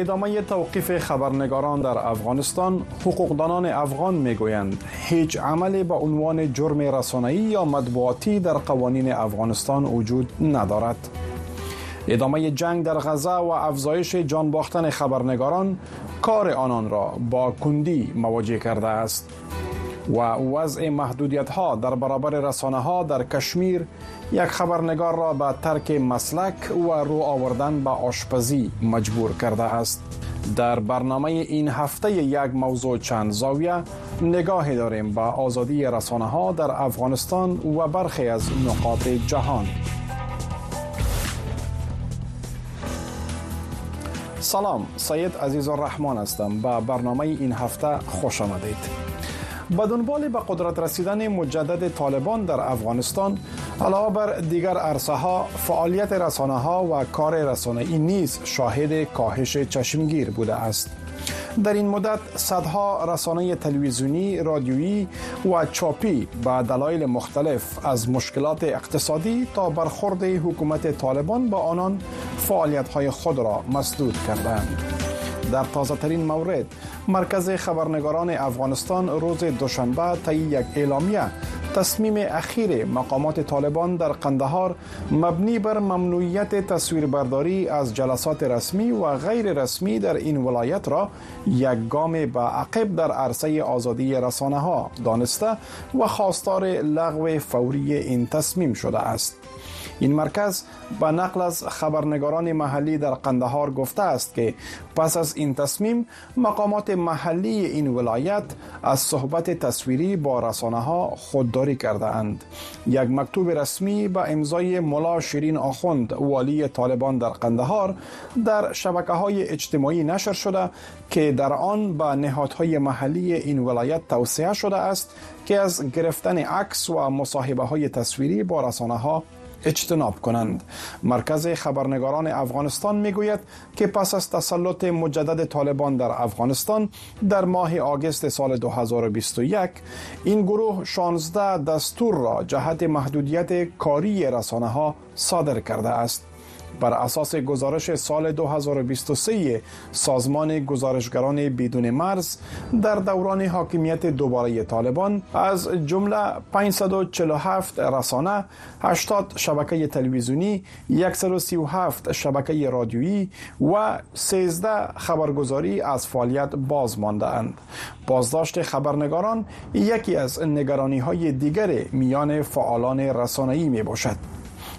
ادامه توقیف خبرنگاران در افغانستان حقوقدانان افغان میگویند هیچ عملی با عنوان جرم رسانه‌ای یا مطبوعاتی در قوانین افغانستان وجود ندارد ادامه جنگ در غذا و افزایش جان باختن خبرنگاران کار آنان را با کندی مواجه کرده است و وضع محدودیت ها در برابر رسانه ها در کشمیر یک خبرنگار را به ترک مسلک و رو آوردن به آشپزی مجبور کرده است در برنامه این هفته یک موضوع چند زاویه نگاهی داریم به آزادی رسانه ها در افغانستان و برخی از نقاط جهان سلام سید عزیز الرحمن هستم به برنامه این هفته خوش آمدید به دنبال به قدرت رسیدن مجدد طالبان در افغانستان علاوه بر دیگر عرصه ها فعالیت رسانه ها و کار رسانه ای نیز شاهد کاهش چشمگیر بوده است در این مدت صدها رسانه تلویزیونی، رادیویی و چاپی به دلایل مختلف از مشکلات اقتصادی تا برخورد حکومت طالبان با آنان فعالیت های خود را مسدود کردند. در تازه ترین مورد مرکز خبرنگاران افغانستان روز دوشنبه طی یک اعلامیه تصمیم اخیر مقامات طالبان در قندهار مبنی بر ممنوعیت تصویربرداری از جلسات رسمی و غیر رسمی در این ولایت را یک گام به عقب در عرصه آزادی رسانه ها دانسته و خواستار لغو فوری این تصمیم شده است. این مرکز به نقل از خبرنگاران محلی در قندهار گفته است که پس از این تصمیم مقامات محلی این ولایت از صحبت تصویری با رسانه ها خودداری کرده اند یک مکتوب رسمی به امضای ملا شیرین آخوند والی طالبان در قندهار در شبکه های اجتماعی نشر شده که در آن به نهادهای محلی این ولایت توصیه شده است که از گرفتن عکس و مصاحبه های تصویری با رسانه ها اجتناب کنند مرکز خبرنگاران افغانستان میگوید که پس از تسلط مجدد طالبان در افغانستان در ماه آگست سال 2021 این گروه 16 دستور را جهت محدودیت کاری رسانه ها صادر کرده است بر اساس گزارش سال 2023 سازمان گزارشگران بدون مرز در دوران حاکمیت دوباره طالبان از جمله 547 رسانه 80 شبکه تلویزیونی 137 شبکه رادیویی و 13 خبرگزاری از فعالیت باز مانده اند بازداشت خبرنگاران یکی از نگرانی های دیگر میان فعالان رسانه‌ای می باشد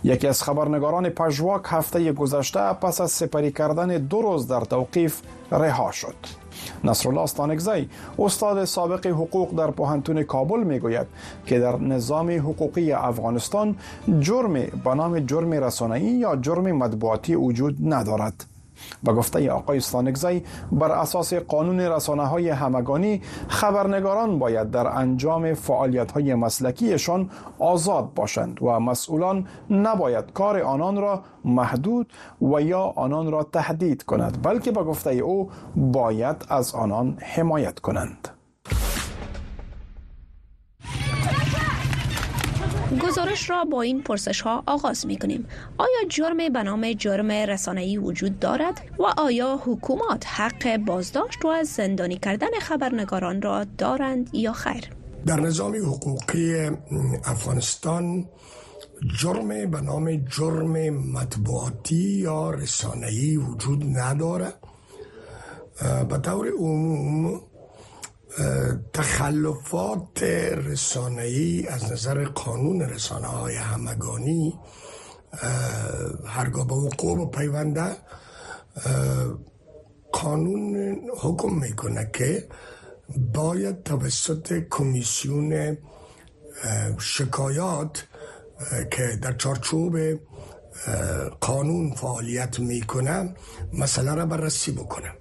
یکی از خبرنگاران پژواک هفته گذشته پس از سپری کردن دو روز در توقیف رها شد نصرالله استانگزی استاد سابق حقوق در پوهنتون کابل میگوید که در نظام حقوقی افغانستان جرم به نام جرم رسانه‌ای یا جرم مطبوعاتی وجود ندارد به گفته آقای استانگزی بر اساس قانون رسانه های همگانی خبرنگاران باید در انجام فعالیت های مسلکیشان آزاد باشند و مسئولان نباید کار آنان را محدود و یا آنان را تهدید کند بلکه به گفته او باید از آنان حمایت کنند گزارش را با این پرسش ها آغاز می کنیم آیا جرم به نام جرم رسانه‌ای وجود دارد و آیا حکومات حق بازداشت و زندانی کردن خبرنگاران را دارند یا خیر در نظام حقوقی افغانستان جرم به نام جرم مطبوعاتی یا رسانه‌ای وجود ندارد به طور عموم تخلفات ای از نظر قانون رسانه های همگانی هرگاه به وقوع پیونده قانون حکم میکنه که باید توسط کمیسیون شکایات که در چارچوب قانون فعالیت میکنه مسئله را بررسی بکنه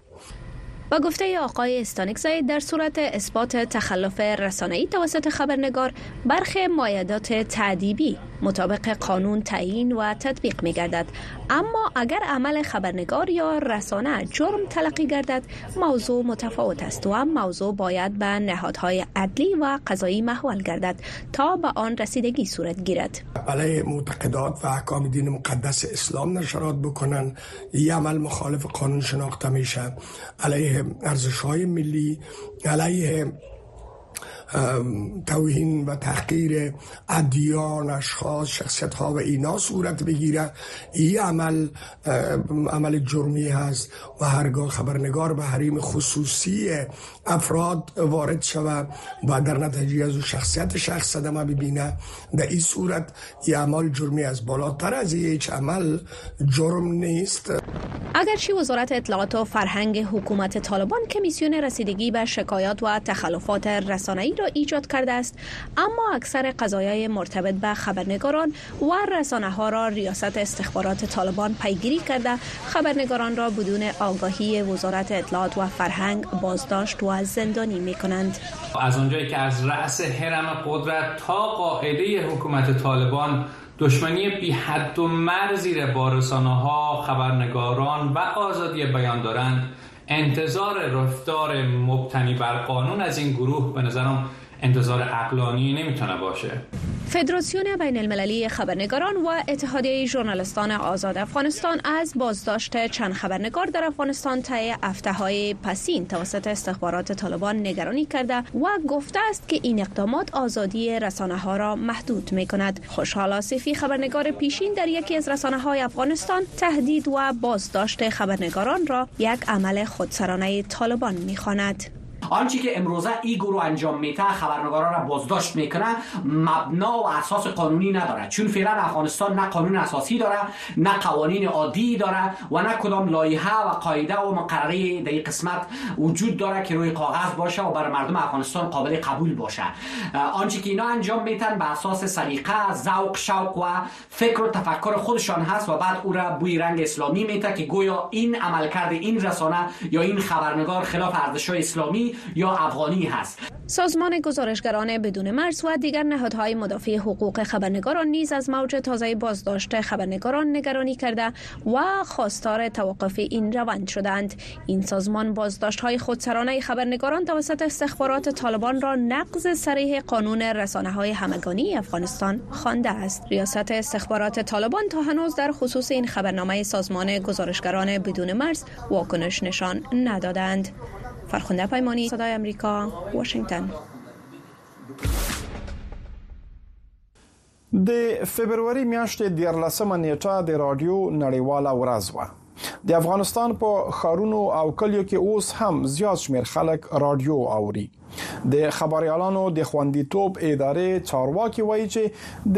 و گفته آقای زاید در صورت اثبات تخلف رسانه‌ای توسط خبرنگار برخی مایدات تعدیبی مطابق قانون تعیین و تطبیق می گردد اما اگر عمل خبرنگار یا رسانه جرم تلقی گردد موضوع متفاوت است و موضوع باید به نهادهای عدلی و قضایی محول گردد تا به آن رسیدگی صورت گیرد علیه معتقدات و احکام دین مقدس اسلام نشرات بکنن این عمل مخالف قانون شناخته میشه علیه ارزش های ملی علیه توهین و تحقیر ادیان اشخاص شخصیت ها و اینا صورت بگیره این عمل عمل جرمی هست و هرگاه خبرنگار به حریم خصوصی افراد وارد شود و در نتیجه از شخصیت شخص صدمه ببینه در این صورت این عمل جرمی از بالاتر از هیچ عمل جرم نیست اگرچه وزارت اطلاعات و فرهنگ حکومت طالبان کمیسیون رسیدگی به شکایات و تخلفات رسانه‌ای را ایجاد کرده است اما اکثر قضایای مرتبط به خبرنگاران و رسانه ها را ریاست استخبارات طالبان پیگیری کرده خبرنگاران را بدون آگاهی وزارت اطلاعات و فرهنگ بازداشت و زندانی می کنند از آنجایی که از رأس حرم قدرت تا قاعده حکومت طالبان دشمنی بی حد و مرزی را با ها، خبرنگاران و آزادی بیان دارند انتظار رفتار مبتنی بر قانون از این گروه به نظرم انتظار عقلانی نمیتونه باشه فدراسیون بین المللی خبرنگاران و اتحادیه ژورنالیستان آزاد افغانستان از بازداشت چند خبرنگار در افغانستان طی هفته‌های پسین توسط استخبارات طالبان نگرانی کرده و گفته است که این اقدامات آزادی رسانه ها را محدود می کند. خوشحال آصفی خبرنگار پیشین در یکی از رسانه های افغانستان تهدید و بازداشت خبرنگاران را یک عمل خودسرانه طالبان می آنچه که امروزه ای گروه انجام میته خبرنگاران را بازداشت میکنه مبنا و اساس قانونی ندارد چون فعلا افغانستان نه قانون اساسی داره نه قوانین عادی داره و نه کدام لایحه و قاعده و مقرره در این قسمت وجود داره که روی کاغذ باشه و بر مردم افغانستان قابل قبول باشه آنچه که اینا انجام میتن به اساس سلیقه ذوق شوق و فکر و تفکر خودشان هست و بعد او را بوی رنگ اسلامی میته که گویا این عملکرد این رسانه یا این خبرنگار خلاف ارزش‌های اسلامی یا افغانی هست سازمان گزارشگران بدون مرز و دیگر نهادهای مدافع حقوق خبرنگاران نیز از موج تازه بازداشت خبرنگاران نگرانی کرده و خواستار توقف این روند شدند این سازمان بازداشت های خودسرانه خبرنگاران توسط استخبارات طالبان را نقض صریح قانون رسانه های همگانی افغانستان خوانده است ریاست استخبارات طالبان تا هنوز در خصوص این خبرنامه سازمان گزارشگران بدون مرز واکنش نشان ندادند فرخنده پیمانی صدای امریکا واشنگتن د فبروري میاشتې دیارلسمه نیټه د رادیو نړیواله ورځ وه. د افغانستان په ښارونو او کلیو کې اوس هم زیات شمیر خلک رادیو اوري. د خبریالانو د خوندیتوب ادارې چارواکي وایي چې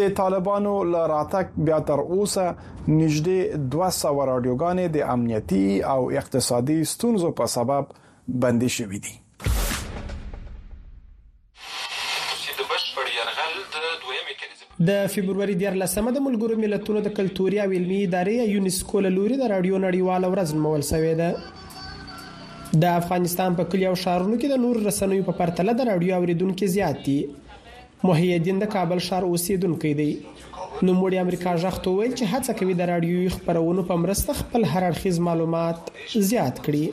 د طالبانو له راتګ بیا تر اوسه نږدې 200 رادیوګانې د امنیتي او اقتصادي ستونزو په سبب بندي شوې دي. چې د بشپړ یرغل د دویمې کلیزې د فبروري 14مه د ملګرو ملتونو د کلتوري او علمي ادارې یا یونیسکو له لوري د رادیو نړیواله ورځ نومول شوې ده د افغانستان په کلیو او شهرونو کې د نور رسنیو په پرتله د رادیو اوریدونکو زیات دي محی الدین د کابل شهر اوسیدونکو دی نوموړي امریکا غږ ته وویل چې هڅه کوي د راډیويي خپرونو په مرسته خپل هر اړخیز معلومات زیات کړي.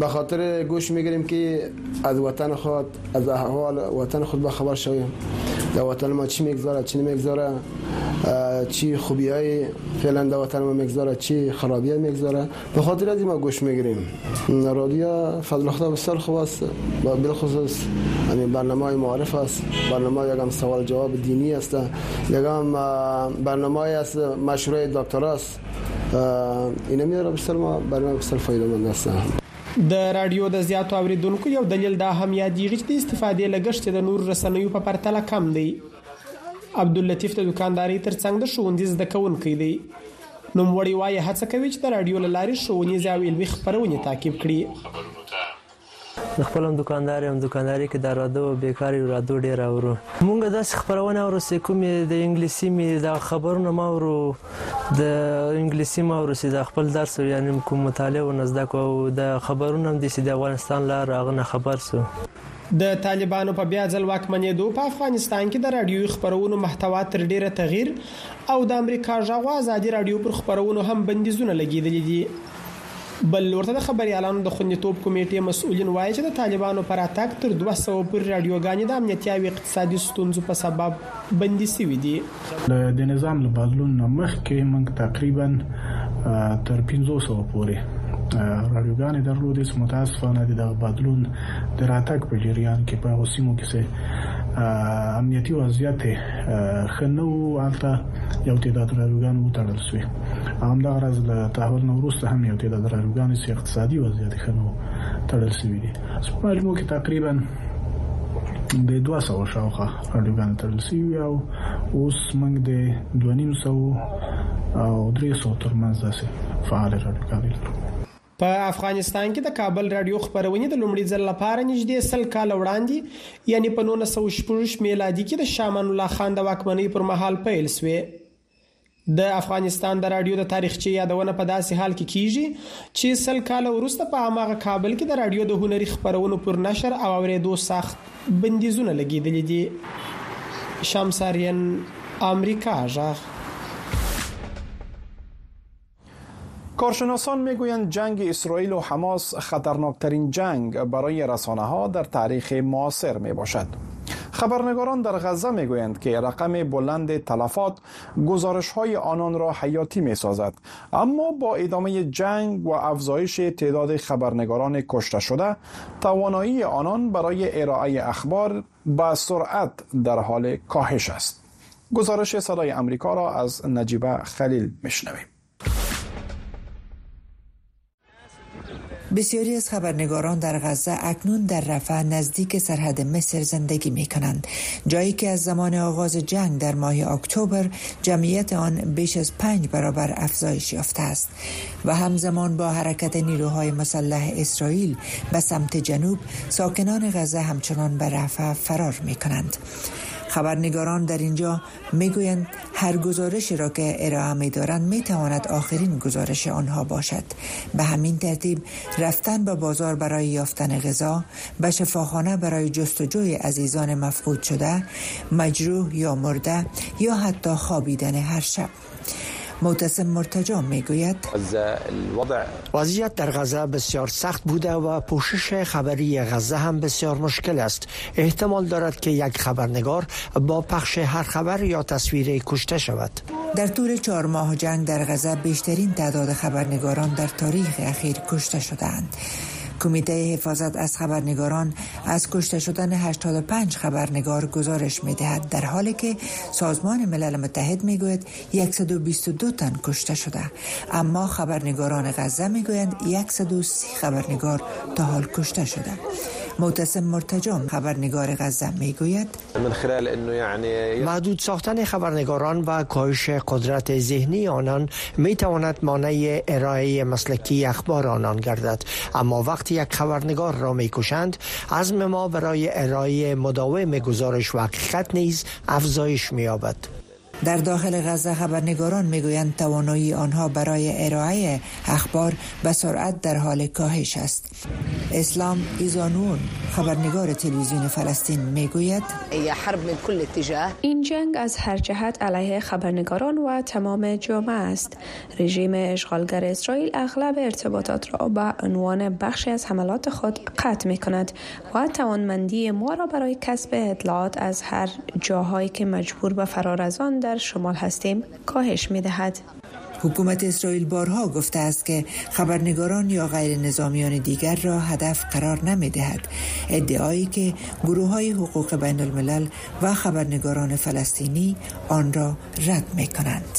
به خاطر گوش میگیریم که از وطن خود از احوال وطن خود به خبر شویم در وطن ما چی میگذاره چی نمیگذاره چی خوبی های فعلا در وطن ما میگذاره چی خرابی های میگذاره به خاطر از ما گوش میگیریم رادیو فضل خدا بسیار خوب است و بالخصوص یعنی برنامه های معارف است برنامه یکم سوال جواب دینی است یکم برنامه های است مشروع دکتر است اینه میاره بسیار ما برنامه بسیار فایده مند است د رادیو د زیاتو اوریدونکو یو دلیل دا هم یادېږي چې د استفادې لګښت د نورو رسنیو په پرتله کم دی. عبداللطیف د دوکاندارۍ ترڅنګ د ښوونځي زده کوونکی دی. نوموړی وایي هڅه کوي چې د راډیو له لارې ښوونیزې او علمي خپرونې تعقیب کړي. زه خپله هم دوکاندار یم، دوکاندارۍ کې د رادو او بېکاریو رادو ډېر اورو. موږ داسې خپرونې اورو چې کومې د انګلیسي مې دا خبرونه مه اورو، د انګلیسي مه اورو چې دا خپل درس یعنې کوم مطالعه ورنه زده کړو او دا خبرونه هم دي چې د افغانستان له هر هغه نه خبر شو. د طالبانو په بیا ځل واکمنېدو په افغانستان کې د رادیوي خبرونو محتوا تر ډیره تغیر او د امریکا غږ او ازادي رادیو پر خبرونو هم بندیزونه لګیدلي دي بل لور ته د خبريالانو د خوندیتوب کمیټې مسؤلین وایي چې د طالبانو پر اتاک تر 200 پورې رادیوګانې د امنیتي او اقتصادي ستونزو په سبب بندي شوې دي د دې نظام له بدلون نه مخکې موږ تقریبا تر 500 پورې راډیوګانې درلودې چې متاسفانه د دغه بدلون د راتګ په جریان کې په اوسیمو کې سه امنیتي وضعیت خنو البته یو تعداد راډیوګان وټړل شوې هم دا غرض له تحول نو وروسته هم یو تعداد راډیوګان چې اقتصادي وضعیت خنو تړل شوې دي سپمالمو کې تقریبا د 200 شاوخوا هډوګان تړل شوي وي او اوس موږ د دوه نیم سوو او درې سوو تر منځ داسې فعالې راډیوګانې لرو. په افغانستان کې د کابل راډیو خپرونې د لومړي ځل لپاره نږدې سل کاله وړاندې یعنې په نولس سوه شپږ ویشت میلادي کې د شاه امان الله خان د واکمنۍ پر مهال پیل شوې. د افغانستان د رادیو د تاریخچې یادونه په داسې حال کې کیږي چې سل کال وروسته په هغه کابل کې د رادیو د هنري خبرونو پر نشر او اوریدو سخت بندیزونه لګیدل دي شمساریان امریکا ژغ کارشناسان میگویند جنگ اسرائیل و حماس خطرناکترین جنگ برای رسانه ها در تاریخ معاصر می باشد. خبرنگاران در غزه میگویند که رقم بلند تلفات گزارش های آنان را حیاتی می سازد اما با ادامه جنگ و افزایش تعداد خبرنگاران کشته شده توانایی آنان برای ارائه اخبار با سرعت در حال کاهش است گزارش صدای امریکا را از نجیبه خلیل میشنویم بسیاری از خبرنگاران در غزه اکنون در رفح نزدیک سرحد مصر زندگی می کنند جایی که از زمان آغاز جنگ در ماه اکتبر جمعیت آن بیش از پنج برابر افزایش یافته است و همزمان با حرکت نیروهای مسلح اسرائیل به سمت جنوب ساکنان غزه همچنان به رفح فرار می کنند خبرنگاران در اینجا میگویند هر گزارشی را که ارائه می دارند می تواند آخرین گزارش آنها باشد به همین ترتیب رفتن به بازار برای یافتن غذا به شفاخانه برای جستجوی عزیزان مفقود شده مجروح یا مرده یا حتی خوابیدن هر شب معتصم مرتجا میگوید وضعیت در غزه بسیار سخت بوده و پوشش خبری غزه هم بسیار مشکل است احتمال دارد که یک خبرنگار با پخش هر خبر یا تصویر کشته شود در طول چهار ماه جنگ در غزه بیشترین تعداد خبرنگاران در تاریخ اخیر کشته شدند کمیته حفاظت از خبرنگاران از کشته شدن 85 خبرنگار گزارش می دهد در حالی که سازمان ملل متحد می گوید 122 تن کشته شده اما خبرنگاران غزه می گویند 130 خبرنگار تا حال کشته شده معتصم مرتجام خبرنگار غزه میگوید من خلال انه یعنی محدود ساختن خبرنگاران و کاهش قدرت ذهنی آنان می تواند مانع ارائه مسلکی اخبار آنان گردد اما وقت وقتی یک خبرنگار را میکشند عزم ما برای ارائه مداوم گزارش و حقیقت نیز افزایش مییابد در داخل غزه خبرنگاران میگویند توانایی آنها برای ارائه اخبار به سرعت در حال کاهش است اسلام ایزانون خبرنگار تلویزیون فلسطین میگوید این جنگ از هر جهت علیه خبرنگاران و تمام جامعه است رژیم اشغالگر اسرائیل اغلب ارتباطات را به عنوان بخشی از حملات خود قطع می کند و توانمندی ما را برای کسب اطلاعات از هر جاهایی که مجبور به فرار از آن شمال هستیم کاهش می حکومت اسرائیل بارها گفته است که خبرنگاران یا غیر نظامیان دیگر را هدف قرار نمی دهد. ادعایی که گروه های حقوق بین الملل و خبرنگاران فلسطینی آن را رد می کنند.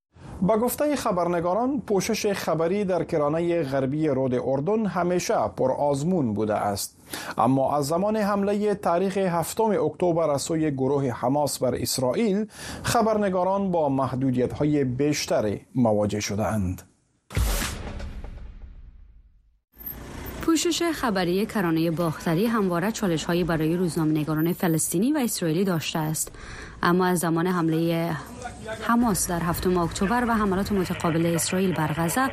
با گفته خبرنگاران پوشش خبری در کرانه غربی رود اردن همیشه پر آزمون بوده است اما از زمان حمله تاریخ هفتم اکتبر از سوی گروه حماس بر اسرائیل خبرنگاران با محدودیت های بیشتری مواجه شده اند. پوشش خبری کرانه باختری همواره چالش برای روزنامه‌نگاران فلسطینی و اسرائیلی داشته است اما از زمان حمله حماس در هفتم اکتبر و حملات متقابل اسرائیل بر غزه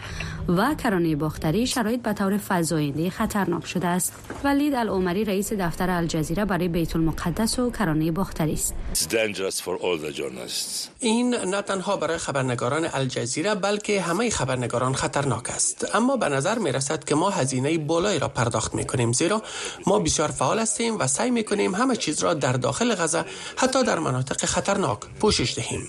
و کرانه باختری شرایط به طور فزاینده خطرناک شده است ولید العمری رئیس دفتر الجزیره برای بیت المقدس و کرانه باختری است این نه تنها برای خبرنگاران الجزیره بلکه همه خبرنگاران خطرناک است اما به نظر می رسد که ما هزینه بالایی را پرداخت می کنیم زیرا ما بسیار فعال هستیم و سعی می کنیم همه چیز را در داخل غزه حتی در مناطق خطرناک پوشش دهیم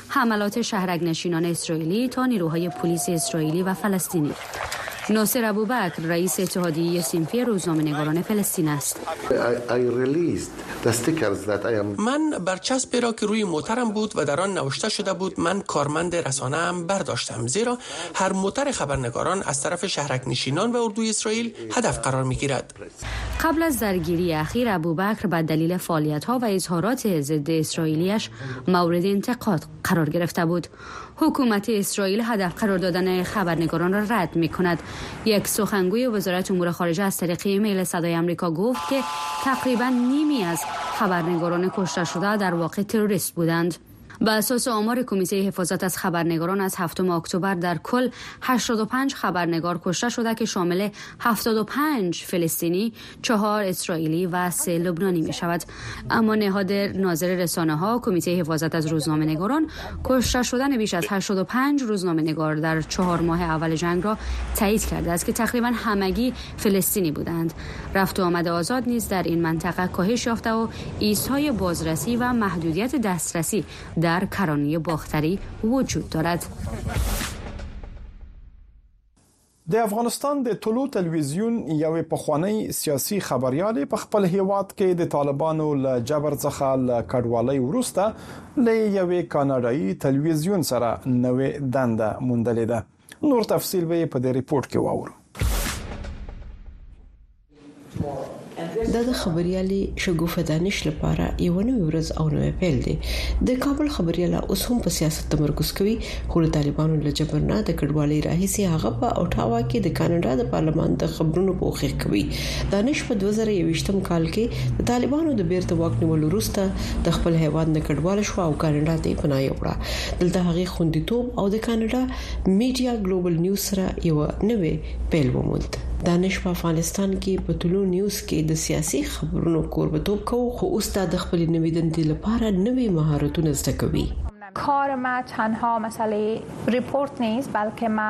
حملات شهرک نشینان اسرائیلی تا نیروهای پلیس اسرائیلی و فلسطینی ناصر بکر رئیس اتحادیه روزنامه روزنامه‌نگاران فلسطین است من برچسب را که روی موترم بود و در آن نوشته شده بود من کارمند رسانه هم برداشتم زیرا هر موتر خبرنگاران از طرف شهرک نشینان و اردوی اسرائیل هدف قرار می گیرد قبل از درگیری اخیر بکر به دلیل فعالیت‌ها و اظهارات ضد اسرائیلیش مورد قرار گرفته بود حکومت اسرائیل هدف قرار دادن خبرنگاران را رد می کند یک سخنگوی وزارت امور خارجه از طریق ایمیل صدای آمریکا گفت که تقریبا نیمی از خبرنگاران کشته شده در واقع تروریست بودند به اساس آمار کمیته حفاظت از خبرنگاران از 7 اکتبر در کل 85 خبرنگار کشته شده که شامل 75 فلسطینی، 4 اسرائیلی و 3 لبنانی می شود. اما نهاد ناظر رسانه ها کمیته حفاظت از روزنامه نگاران کشته شدن بیش از 85 روزنامه نگار در چهار ماه اول جنگ را تایید کرده است که تقریبا همگی فلسطینی بودند. رفت و آمد آزاد نیز در این منطقه کاهش یافته و ایستهای بازرسی و محدودیت دسترسی در کرانه باختری وجود دارد. د افغانستان د طلوع تلویزیون یوې پخوانۍ سیاسي خبریالې په خپل هیواد کې د طالبانو له جبر څخه له کډوالۍ وروسته له یوې کاناډایي تلویزیون سره نوې دنده موندلې ده. نور تفصیل به په دې ریپورت کې واورو دا د خبريالي شګوفه دانش لپاره یو نوې ورځ او نوې پیل دی د کابل خبرياله اوس هم په سیاست تمرکز کوي خو د طالبانو له جبر نه د کډوالۍ راهیسي هغه په اوټاوا کې د کاناډا د پارلمان د خبرونو پوښښ کوي دانش په 2021 کال کې د طالبانو د بیرته واک نیولو وروسته د خپل هیواد نه کډوال شو او کاناډا ته پناه یوړه دلته هغه خوندیتوب او د کاناډا میډیا ګلوبل نیوز سره یو نوې پیل وموند دانش په افغانستان کې په طلوع نیوز کې د سیاسي خبرونو کوربتوب کوو خو اوس دا د خپل نوې دندې لپاره نوې مهارتونه زده کوي کار ما تنها مسئله ریپورت نیست بلکه ما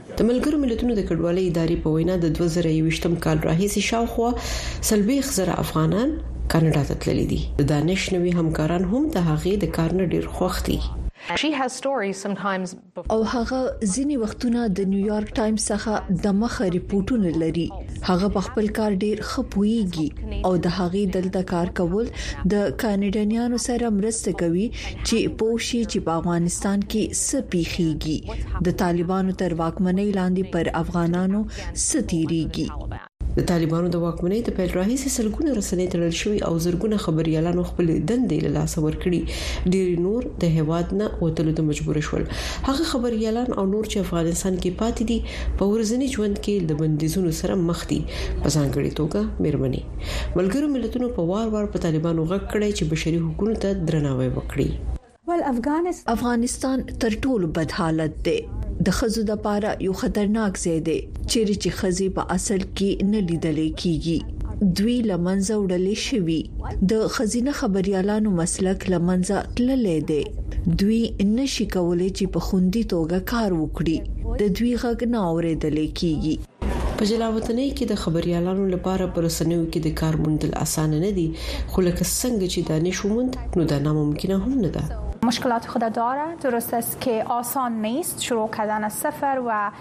د ملګرو ملتونو د کډوالۍ ادارې په وینا د 2021م کال راهیسې شاوخوا سلويخ زره افغانان کاناډا ته تللي دي د دانش نوي همکاران هم د هغې د کار نه ډیر خوښ دي او هغه ځینې وختونه د نیویارک ټایمز څخه دمخه رپوټونه لري. هغه په خپل کار ډیر ښه پوهیږي او د هغې دلته کار کول د کاناډایانو سره مرسته کوي چې پوه شي چې په افغانستان کې څه پیښیږي د طالبانو تر واکمنۍ لاندې پر افغانانو څه تیریږي. د طالبانو د واکمنۍ د پیل راهیسې سلګونه رسنۍ تړل شوې او زرګونه خبریالانو خپلې دندې له لاسه ورکړې، ډیر نور د هیواد نه وتلو ته مجبور شول. هغه خبریالان او نور چې افغانستان کې پاتې دي، په ورځني ژوند کې له بندیزونو سره مخ دي په ځانګړي توګه مېرمنې ملګرو ملتونو په وار وار په طالبانو غږ کړی چې بشري حقوقو ته درناوی وکړي افغانستان تر ټولو بد حالت دی د ښځو لپاره یو خطرناک ځای دی چیرې چې ښځې په اصل کې نه لیدل کیږي. دوی له منځه وړل شوي، د ښځینه خبریالانو مسلک له منځه تللی دی، دوی نه شي کولای چې په خوندي توګه کار وکړي، د دوی غږ نه اوریدل کیږي. په جلاوطنۍ کې د خبریالانو لپاره په رسنیو کې د کار موندل اسانه نه دي، خو لکه څنګه چې دا نه شي وموند، نو دا ناممکنه هم نه ده. مشکلات خود داره، درست است که آسان نیست شروع کردن از صفر و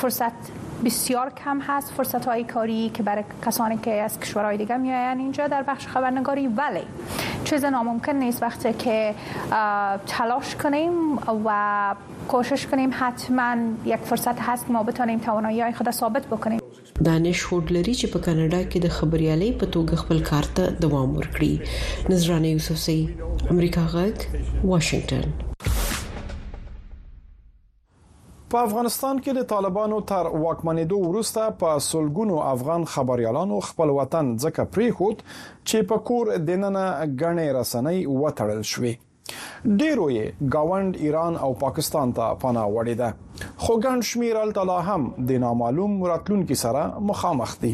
فرصت است بسیار کم هست فرصت های کاری که برای کسانی که از کشورهای دیگه می آیند اینجا در بخش خبرنگاری ولی چیز ناممکن نیست وقتی که تلاش کنیم و کوشش کنیم حتما یک فرصت هست ما بتونیم توانایی های خود ثابت بکنیم دانش هوډ لري چې په کاناډا کې د خبريالۍ په توګه خپل کار ته دوام ورکړي نذرانه یوسف سي امریکا غږ واشنگټن په افغانستان کې د طالبانو تر واکمنېدو وروسته په سلګونو افغان خبریالانو خپل وطن ځکه پرېښود چې په کور دننه ګڼې رسنۍ وتړل شوې. ډېرو یې ګاونډ ایران او پاکستان ته پناه وړې ده، خو ګڼ شمېر هلته لا هم د نامعلوم راتلونکي سره مخامخ دي.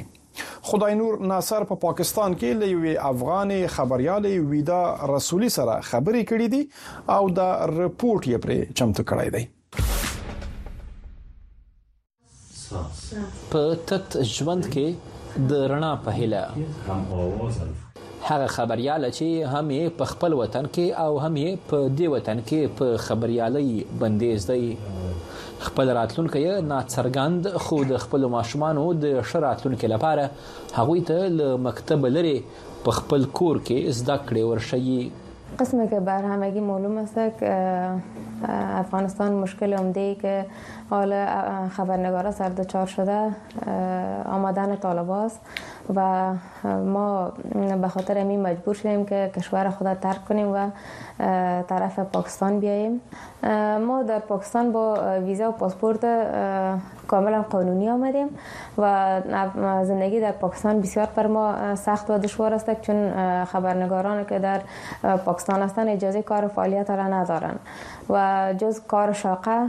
خدای نور ناصر په پاکستان کې له یوې افغانې خبریالې ویدا رسولي سره خبرې کړې دي او دا رپورټ یې پرې چمتو کړی دی په تت ژوند کې د رڼا په هله هغه خبریاله چې هم یې په خپل وطن کې او هم یې په دې وطن کې په خبریالۍ بندیز دی خپل راتلونکی ناڅرګند خو د خپل ماشومانو د ښه راتلونکي لپاره هغوی ته له مکتب لري په خپل کور کې زده کړې ورشي قسم که بر همگی معلوم است که افغانستان مشکل عمده ای که حالا خبرنگارا سر دچار شده آمدن طالباست و ما به خاطر امی مجبور شدیم که کشور خود ترک کنیم و طرف پاکستان بیاییم ما در پاکستان با ویزا و پاسپورت کاملا قانونی آمدیم و زندگی در پاکستان بسیار پر ما سخت و دشوار است چون خبرنگاران که در پاکستان هستند اجازه کار و فعالیت را ندارند و جز کار شاقه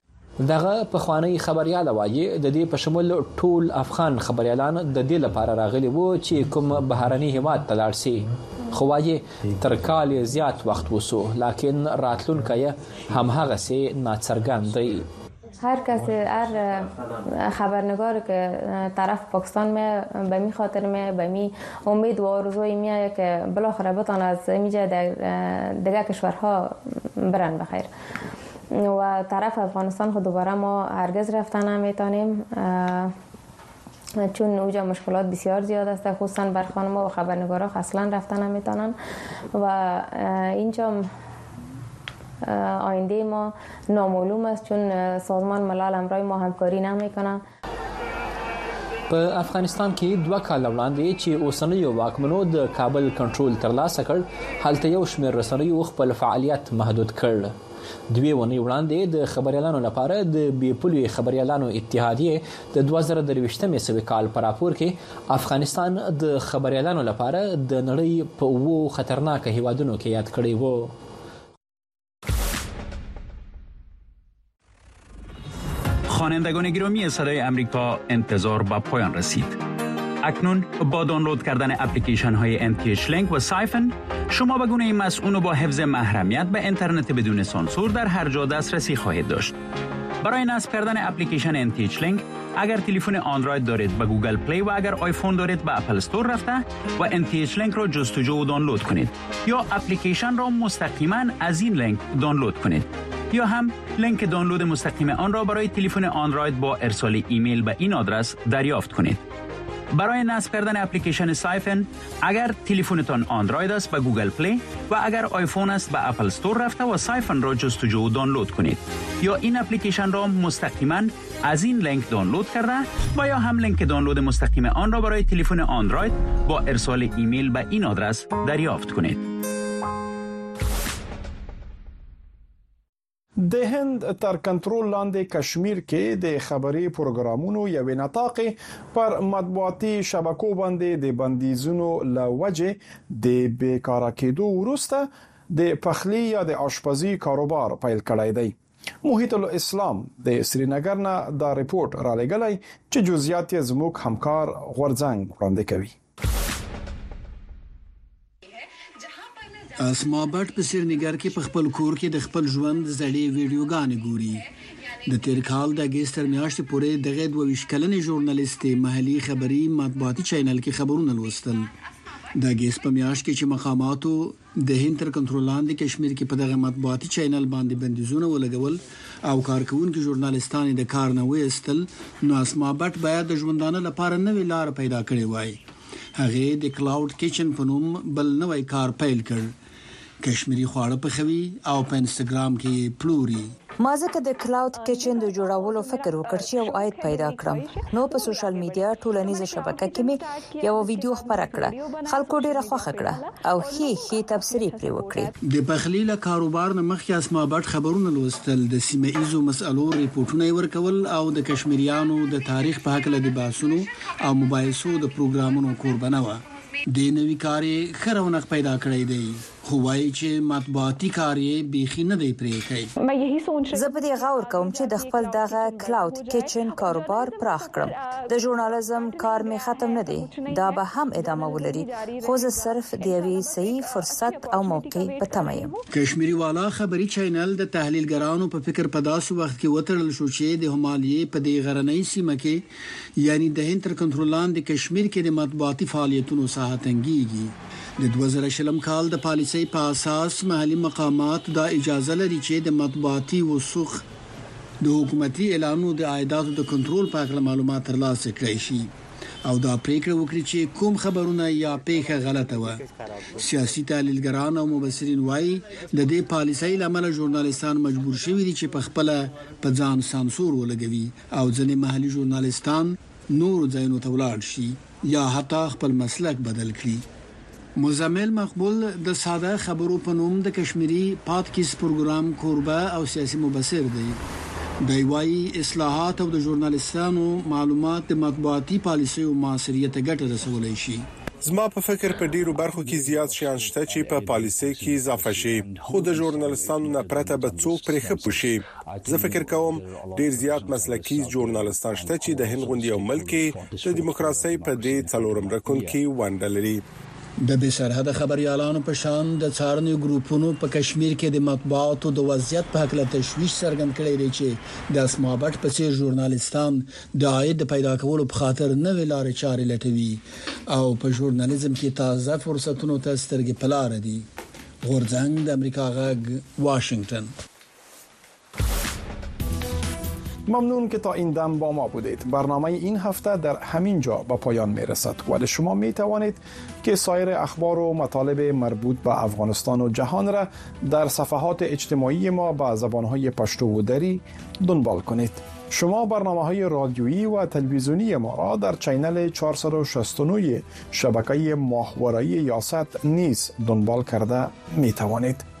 دغه پخوانی خبریال وايي، د دې په شمول ټول افغان خبریالان د دې لپاره راغلي وو چې کوم بهرني هېواد ته لاړ شي، خو وايي، تر کال یې زیات وخت وشو، لاکن راتلونکی یې همهغسې ناڅرګند دی. هر کس، هر خبرنګار که طرف پاکستان میآید، به می خاطر میآید، به می امید و آرزوی میآید که بالاخره بتواند از اینجا در دیگر کشورها برن بخیر. و طرف افغانستان خود دوباره ما هرگز رفتن نمیتونیم چون اوجا مشکلات بسیار زیاد است خصوصا بر خانم و خبرنگارا اصلا رفتن نمیتونن و اینجا آینده ما نامعلوم است چون سازمان ملل امرای ما همکاری نمیکنه په افغانستان کې دوه کاله وړاندې چې اوسنیو واکمنو د کابل کنټرول ترلاسه کړ هلته یو شمېر رسنیو خپل فعالیت محدود کړ دوی ونی وړاندې د خبريالانو لپاره د بیپلوي خبريالانو اتحادیه د 2023 مې سوي کال پر راپور کې افغانستان د خبريالانو لپاره د نړۍ په وو خطرناک هیوادونو کې یاد کړی وو خوانندگان گرامی صدای آمریکا انتظار به پایان رسید اکنون با دانلود کردن اپلیکیشن های MTH Link و سایفن شما به گونه مسئول و با حفظ محرمیت به اینترنت بدون سانسور در هر جا دسترسی خواهید داشت. برای نصب کردن اپلیکیشن MTH Link اگر تلفن اندروید دارید به گوگل پلی و اگر آیفون دارید به اپل ستور رفته و MTH Link را جستجو و دانلود کنید یا اپلیکیشن را مستقیما از این لینک دانلود کنید. یا هم لینک دانلود مستقیم آن را برای تلفن آندروید با ارسال ایمیل به این آدرس دریافت کنید. برای نصب کردن اپلیکیشن سایفن اگر تلفنتان آندروید است به گوگل پلی و اگر آیفون است به اپل استور رفته و سایفن را جستجو و دانلود کنید یا این اپلیکیشن را مستقیما از این لینک دانلود کرده و یا هم لینک دانلود مستقیم آن را برای تلفن آندروید با ارسال ایمیل به این آدرس دریافت کنید. د هند تر کنټرول لاندې کشمیر کې د خبري پروګرامونو یو نطاق پر مطبوعاتي شبکو باندې د بندیزونو لوجه د بیکاره کېدو وروسته د پخلی یا د آشپزی کاروبار پیل کړی دی محیط الاسلام د سرینګر نه دا رپورټ را لګلای چې جزئیات یې زموږ همکار غورځنګ وړاندې کوي اسما بټ په سرینګر کې په خپل کور کې د خپل ژوند زړې ویډیوګانې ګوري د تیر کال د اگست میاشتې پورې دغه 22 کلنې ژورنالیستې محلي خبري مطبوعاتي چینل کې خبرونه لوستل د اگست په میاشت کې چې مقاماتو د هند تر کنترول لاندې کشمیر کې په دغه مطبوعاتي چینل باندې بندیزونه ولګول او کارکوونکي ژورنالیستان یې د کار نه وایستل، نو اسما بټ باید د ژوندانه لپاره نوې لاره پیدا کړې وای. هغې د کلاوډ کیچن په نوم بل نوی کار پیل کړ. کشمیري خواړه پخوي او په انسټاګرام کې یې پلوري. ما ځکه د کلاود کچن د جوړولو فکر وکړ چې یو عاید پیدا کړم نو په سوشل میډیا ټولنیزه شبکه کې مې یو ویډیو خبره کړه خلکو ډیره خوښه کړه او ښې ښې تبصرې پرې وکړې د پخلي له کاروبار نه مخکې اسماء بټ خبرونه لوستل، د سیمه ایزو مسئلو ریپورټونه یې ورکول او د کشمیریانو د تاریخ په هکله د بحثونو او مباحثو د پروګرامونو کوربنه وه. دې نوي کار یې ښه رونق پیدا کړی دی. خو وايي چې مطبوعاتي کار يې بيخي نه دی پرې ايښی. زه په دې غور کوم چې د خپل دغه کلاود کېچن کاروبار پراخ کړم. د ژورنالېزم کار مې ختم نه دی، دا به هم ادامه ولري، خو زه صرف د يوې صحيح فرصت او موقع په تمه يم. کشميري والا خبري چينل د تحليلګرانو په فکر په داسې وخت کې وتړل شو چې د هماليې په دې غرنۍ سيمه کې، يعنې د هند تر کنترول لاندې کشمير کې د مطبوعاتي فعاليتونو ساحه تنګېږي. د دوه زره شلم کال د پالیسۍ په اساس محلي مقامات دا اجازه لري چې د مطبوعاتي وثوق، د حکومتي اعلانونو د عایداتو د کنترول په هکله معلومات ترلاسه کړای شي او دا پرېکړه وکړي چې کوم خبرونه یا پېښه غلطه وه. سیاسي تحلیلګران او مبصرین وايي، د دې پالیسۍ له امله ژورنالستان مجبور شوي دي چې په خپله په ځان سانسور ولګوي او ځینې محلي ژورنالستان نورو ځایونو ته ولاړ شي. یا حتی خپل مسلک بدل کړي. مزمل مقبول د ساده خبرو په نوم د کشمیري پاد کیست پروګرام کوربه او سیاسي مبصر دی. دی وايي، اصلاحات او د ژورنالیستانو معلومات د مطبوعاتي پالیسیو موثریت ته ګټه رسولی شي. زما په فکر په ډېرو برخو کې زیات شیان شته چې په پالیسۍ کې اضافه شي، خو د ژورنالیستانو نه پرته به څوک پرې ښه پوه شي. زه فکر کوم ډیر زیات مسلکي ژورنالستان شته چې د هند غوندې یو ملک کې د دیموکراسۍ په دې څلورم رکن کې ونډه لري. د بې سرحده خبریالانو په شان د څارنې ګروپونو په کشمیر کې د مطبوعاتو د وضعیت په هکله تشویش څرګند کړی دی چې د اسما بټ په څیر ژورنالستان د عاید د پیدا کولو په خاطر نوې لارې چارې لټوي او په ژورنالیزم کې تازه فرصتونو ته سترګې په لاره دي. غورځنګ د امریکا غږ واشنګټن. ممنون که تا این دم با ما بودید برنامه این هفته در همین جا به پایان می رسد ولی شما می توانید که سایر اخبار و مطالب مربوط به افغانستان و جهان را در صفحات اجتماعی ما به زبانهای پشتو و دری دنبال کنید شما برنامه های رادیویی و تلویزیونی ما را در چینل 469 شبکه ماهوارایی یاست نیز دنبال کرده می توانید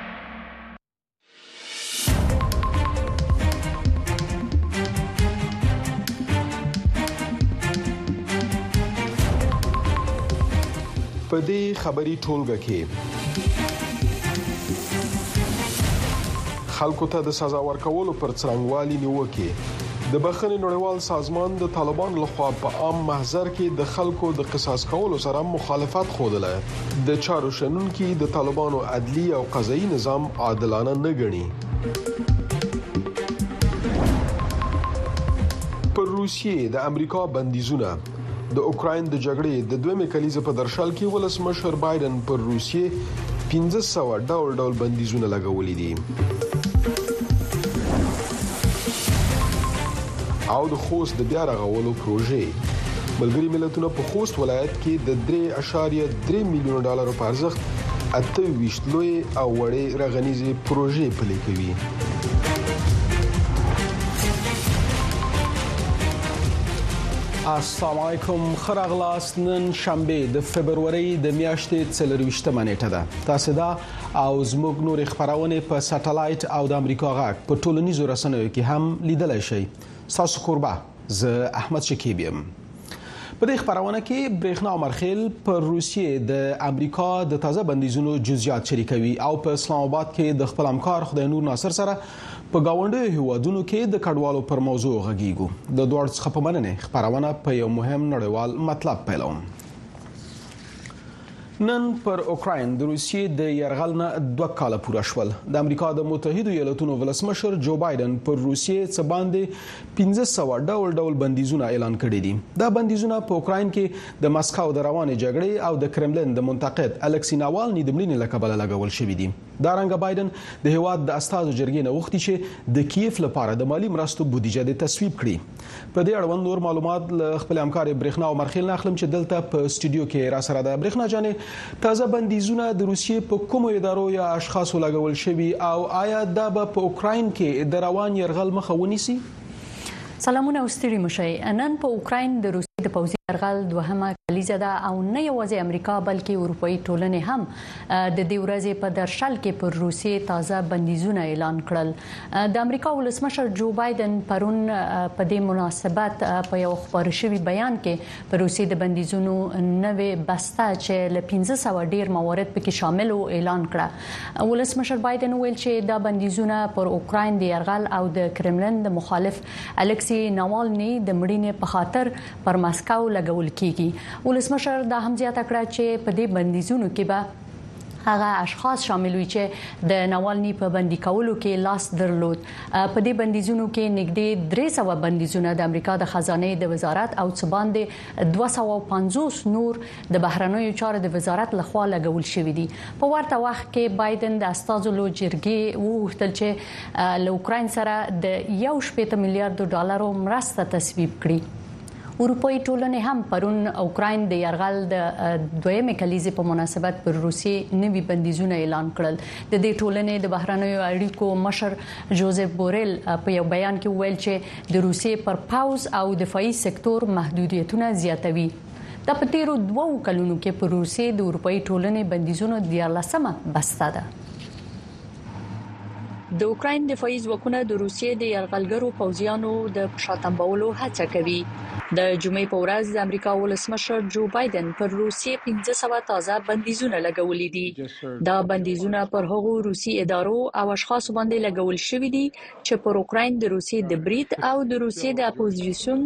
په دې خبري ټولګه کې خلکو ته د سزا ورکولو پر څرنګوالي نیوکه د بخښنې نړیوال سازمان د طالبان لخوا په عام محضر کې د خلکو د قصاص کولو سره مخالفت خوده د چارو شنونکي د طالبانو عدلي او قضایي نظام عادلانه نه ګڼي پر روسیې د امریکا بندیزونه د اوکرين د جګړې د دویمې کلیزې په درشل کې ولسمشر بایدن پر روسیې 1500 ډول ډول بندیزونه لګولې دي او د خوست د بیا رغولو پروژې ملګری ملتونه په خوست ولایت کې د درې اشاریه درې میلیون ډالرو په ارزښت اته ویشت لوی او وړې رغنیزې پروژې پلي کوي السلام علیکم خراغلاس نن شنبه د فبرवरी د میاشتې 24مه نیټه ده تاسو دا او زموږ نور خبرونه په سټلایټ او د امریکا غاک په ټولنیزو رسنیو کې هم لیدلای شئ ساسو قربا زه احمد شکیب یم په دې خبرونه کې برېښنا مرخیل پر روسیې د امریکا د تازه بندیزونو جزئیات شریکوي او په اسلام آباد کې د خپل همکار خدای نور ناصر سره په گاونډیو هیوادونو کې د کډوالو پر موضوع غږیږو د دوړ څخه په مننه خبرونه په یو مهم نړیوال مطلب پیلوم نن پر اوکراین د روسیې د يرغل نه دوه کاله پوره شول د امریکا د متحدو ایالاتونو ولسمشر جو بایدن پر روسیې څه باندې 1500 ډول ډول بندیزونه اعلان کړي دي دا بندیزونه په اوکراین کې د مسکو د روانې جګړې او د کرملین د منتقد الکسی ناوالنی د مړینې لکبل لګول شوې دي دا رنګ بایدن د هیواد د استازو جرګې نه وختي چې د کیف لپاره د مالی مرستو بودیجه د تصویب کړي په دې اړوند نور معلومات ل خپل همکار برېښنا او مرخیل نخلم چې دلته په استودیو کې را سره ده برېښنا جانې تازه بندیزونه د روسیې په کومو ادارو یا اشخاصو لګول شوي او آیا دا به په اوکراین کې د روان يرغل مخه ونیسي سلامونه او ستړي مشئ نن په اوکرين د روسي د پوځي يرغل دوهمه کلیزه ده او نه یوازې امریکا بلکې اروپאי ټولنې هم د دې ورځې په درشل کې پر روسي تازه بندیزونه اعلان کړل د امریکا ولسمشر جو بایدن پرون په دې مناسبت په یو خبري شوی بیان کې په روسیې د بندیزونو نوې بسته چې له 1500 ډیر موارد پکې شامل وو اعلان کړه ولسمشر بایدن ویل چې دا بندیزونه پر اوکرين د يرغل او د کرملین د مخالف الکسي نوالني د مړینې په خاطر پر مسکو لګول کیږي ولسمشر دا هم زیاته کړه چې په دې بندیزونو کې به هغه اشخاص شامل وي چې د نوالني په بندي کولو کې لاس درلود په دې بندیزونو کې نږدې 300 بندیزونه د امریکا د خزانه د وزارت او څه باندې 250 نور د بهرنیو چارو د وزارت لخوا لګول شوې دي په ورته وخت کې بایدن د استاذ لو جرګې وغوښتل چې له اوکرين سره د 1.8 میلیارډ ډالرو مرسته تصویب کړي اروپايي ټولنې هم پرون اوکراین د يرغل د دویمې کلیزې په مناسبت پر روسیې نوي بندیزونه اعلان کړل د دې ټولنې د بهرنیو اړیکو مشر جوزف بوریل په یو بیان کې ویل چې د روسیې پر پاوز او دفاعي سکتور محدودیتونه زیاتوي دا په تیرو دوو کلونو کې پر روسیې د اروپאי ټولنې بندیزونو د لسمه بسته ده د اوکراین دفاعي ځواکونه د روسیې د يرغلګرو پوځیانو د پښاتنبولو هڅه کوي د جمعې په ورځ د امریکا ولسمشر جو بایدن پر روسیې 1500 تازه بندیزونه لګولې دي دا بندیزونه پر هغو روسي ادارو او اشخاص باندې لګول شوې دي چې پر اوکراین د روسیې د بریټ او د روسیې د اپوزیسیون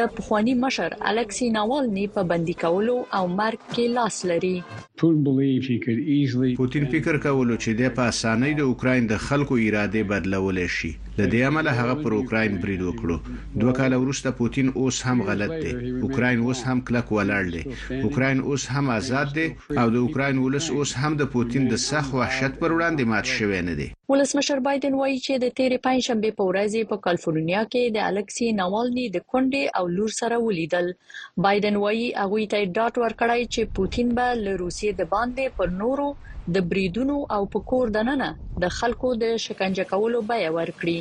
د پخوانی مشر الکسی ناوالنی په بندي کولو او مرګ کې لاس لري پوتین فکر کولو چې دی په اسانۍ د اوکراین د خلکو ارادې بدلولی شي، له دې امله هغه پر اوکراین برید وکړو. دوه کاله وروسته پوتین اوس هم غلط دی. اوکراین اوس هم کلک ولاړ دی. اوکراین اوس هم ازاد دی او د اوکراین ولس اوس هم د پوتین د سخت وحشت پر وړاندې مات شوی نه دی. ولسمشر بایډن وايي چې د تېرې پنجشنبې په ورځ یې په کالفورنیا کې د الکسي ناوالني د کونډې او لور سره ولیدل. بایډن وايي، هغوی ته یې ډاډ ورکړی چې پوتین به له روسیې د باندې پر نورو د بریدونو او په کور دننه د خلکو د شکنجه کولو بیه ورکړي.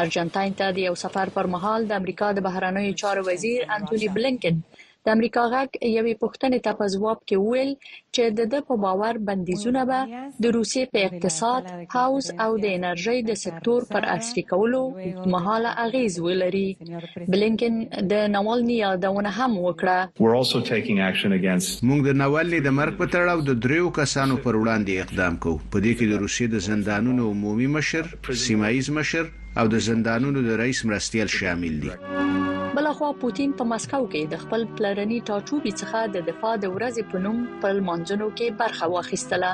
ارجنتاین ته د یو سفر پر مهال د امریکا د بهرنیو چارو وزیر انتوني بلېنکن د امریکا غږ یوې پوښتنې ته په ځواب کې وویل چې د ده په باور بندیزونه به د روسیې په اقتصاد، پوځ او د انرژۍ د سکتور پر عصري کولو اوږدمهاله اغېز ولري. بلېنکن د ناوالني یادونه هم وکړه. موږ د ناوالني د مرګ په تړاو د درېیو کسانو پر وړاندې اقدام کوو، په دې کې د روسیې د زندانونو عمومي مشر، سیمهییز مشر، او د زندانونو د رئیس مرستیال شامل دي. بلخوا پوتین په مسکو کې د خپل پلرني ټاټوبي څخه د دفاع د ورځې په نوم په لمانځنو کې برخه واخیستله.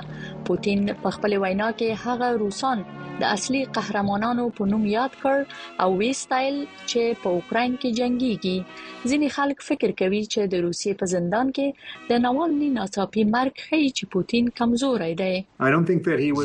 پوتین په خپل وینا کې هغه روسان د اصلي قهرمانانو په نوم یاد کړل او ویې ستایل چې په اوکراین کې جنګیږي. ځینې خلک فکر کوي چې د روسیې په زندان کې د ناوالني ناڅاپي مرګ ښیي چې پوتین کمزوری دی.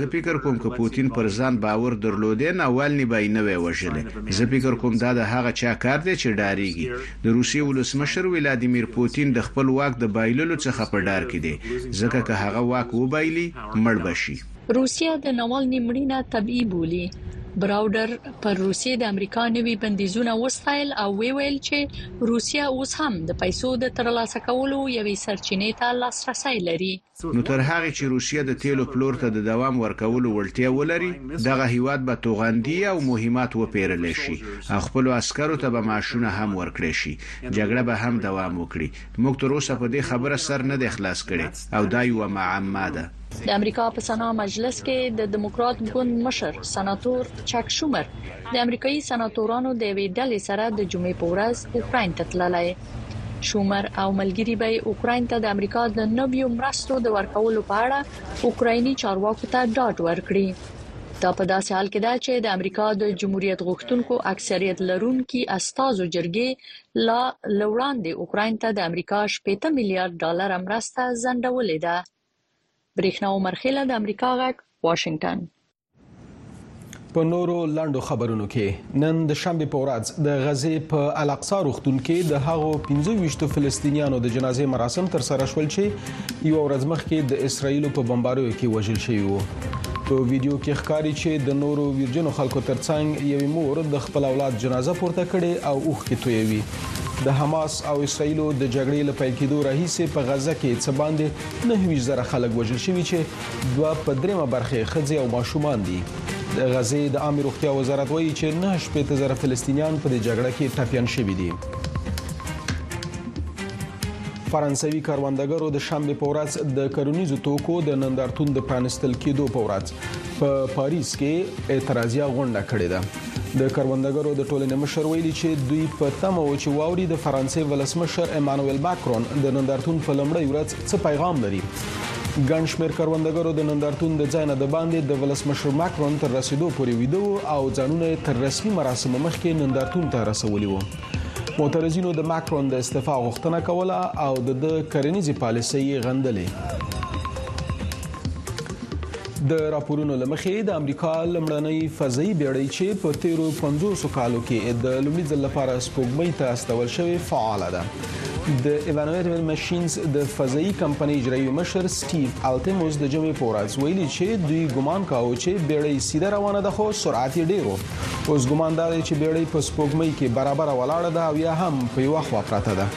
زه فکر کوم که پوتین پر ځان باور درلودای، ناوالني به یې نه وای وژلی. زه فکر کوم دا د هغه چا کار دی چې ډاریږي. د روسیې ولسمشر ولادیمیر پوتین د خپل واک د بایللو څخه په ډار کې دی، ځکه که هغه واک وبایلي، مړ به شي. روسیه د ناوالني مړینه طبیعي بولي. براوډر پر روسیې د امریکا نوي بندیزونه وستایل او ویې ویل چې روسیه اوس هم د پیسو د ترلاسه کولو یوې سرچینې ته لاسرسی لري. نو تر هغې چې روسیه د تېلو پلور ته د دوام ورکولو وړتیا ولري، دغه هېواد به توغندي او مهمات وپېرلی شي او خپلو عسکرو ته به معاشونه هم ورکړی شي، جګړه به هم دوام وکړي. موږ تر اوسه په دې خبره سر نه دی خلاص کړی او دا یوه معما ده. د امریکا په سنا مجلس کې د دموکرات ګوند مشر سناتور چک شومر د امریکایي سناتورانو د یوې ډلې سره د جمعې په ورځ اوکراین ته تللی. شومر او ملګري به اوکراین ته د امریکا د نویو مرستو د ورکولو په اړه اوکرایني چارواکو ته ډاډ ورکړي دا په داسې حال کې ده چې د امریکا د جمهوریت غوښتونکو اکثریت لرونکي استازو جرګې لا له وړاندې اوکراین ته د امریکا 80 میلیارډ ډالر مرسته ځنډولې ده برېښنا عمر خېله د امریکا غږ واشنگټن په نورو لاندو خبرونو کې نن د شنبه په ورځ د غزې په الاقصا روغتون کې د هغو 25 فلسطینیانو د جنازې مراسم تر سره شول چې یو ورځ مخکې د اسرایل په بمباریو کې وژل شوی وو په ویډیو کې ښکاري چې د نورو ویرجنو خلکو ترڅنګ یوې مور د خپل اولاد جنازه پورته کړي او اوخ کې تویوي د حماس او اسرایل د جګړې له پیل کېدو راهیسې په غزه کې څه باندې 90 زره خلک وژل شوي چې دوه په دریمه برخه خځې او ماشومان دي د غزې د عامه روغتیا وزارت وایي چې 9 شپېته زره فلسطینیان په دې جګړه کې ټپيان شوي دي فرانسوي کروندګرو د شنبه په ورځ د کرونیزو توکو د نندارتون د پرانستل کېدو په ورځ په پاریس کې اعتراضیه غونډه کړې ده د کروندګرو د ټولنې مشر ویلي چې دوی په تمه و چې واوري د فرانسې ولسمشر ایمانوئل ماکرون د نندارتون په لمړی ورځ څه پیغام لري ګڼ شمېر کروندګرو د نندارتون د ځای نه د باندې د ولسمشر ماکرون تر رسیدو پورې ویده او ځانونه تر رسمي مراسمو مخکې نندارتون ته رسولي وو معترضینو د ماکرون د استعفا غوښتنه کوله او د د کرنیزې پالیسۍ غندلې د راپورونو لمخې د امریکا لمړنۍ فضایي بیړۍ چې په تیرو 500 کالو کې د لومړي ځل لپاره سپوږمۍ ته استول شوې فعال ده د ایوانویر ماشينز د فضایي کمپنۍ اجرایي مشر سټیو التیموس د جمعې پورز ویلي چې دوی ګمان کاوه چې بیړۍ سیده روانه ده خو سرعت یې ډیرو اوس ګمان دا دی چې بیړۍ په سپوږمۍ کې برابر ولاړه ده او یا هم په یو خوا پراته ده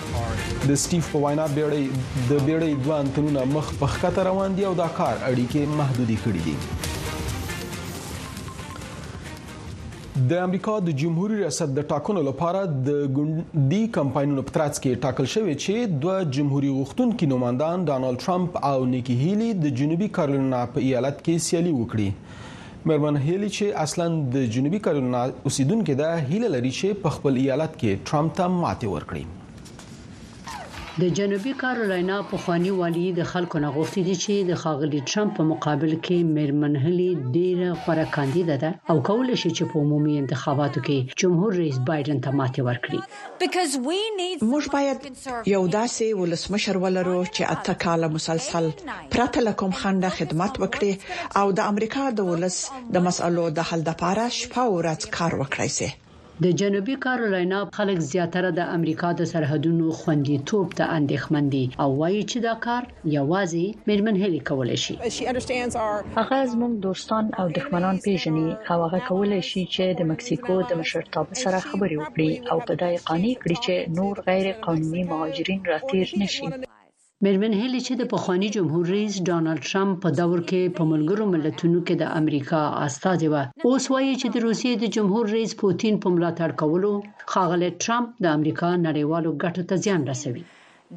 د سټیف په وینا بیړۍ د بیړۍ دوه انتنونه مخ په خکته روان دي او دا کار اړیکې محدودې کړې دي د امریکا د جمهوریت ریاست د ټاکنو لپاره د ګوندي کمپاینونو په ترڅ کې ټاکل شوې چې دوه جمهوریت غوښتونکي نوماندان ډانلډ ټرمپ او نیکی هیلی د جنوبي کارولنا په ایالت کې سیالي وکړي مېرمن هیلی چې اصلا د جنوبي کارولینا اوسیدونکې ده هیله لري چې په خپل ایالت کې ټرمپ ته ماتې ورکړي د جنوبي کارولینا پخوانی والي د خلکو نه غوښتي دي چې د خاغلی ټرمپ په مقابل کې مېرمن هلی ډیره غوره کاندیده ده او کولای شي چې په عمومي انتخاباتو کې جمهور رئیس بایډن ته ماتې ورکړي موږ باید یو داسې ولسمشر ولرو چې اته کاله مسلسل پرته له کوم خنډه خدمت وکړي او د امریکا د ولس د مسئلو د حل لپاره شپه او ورځ کار وکړای شي. د جنوبي کارولینا خلک زیاتره د امریکا د سرحدونو خوندیتوب ته اندېښمن دي او وايي چې دا کار یوازې میرمن هلي کولای شي. هغه زموږ دوستان او دښمنان پیژني او هغه کولای شي چې د مکسیکو د مشرتابه سره خبرې وکړي او په دا یې قانع کړي چې نور غیر قانوني مهاجرین را تیر نشي. میرمن هلي چې د پخواني جمهور رییس ډونالد ټرمپ په دور کې په ملګرو ملتونو کې د امریکا استازې وه، اوس وايي چې د روسیې د جمهور رییس پوتین په ملاتړ کولو ښاغلی ټرمپ د امریکا نړیوالو ګټو ته زیان رسوي.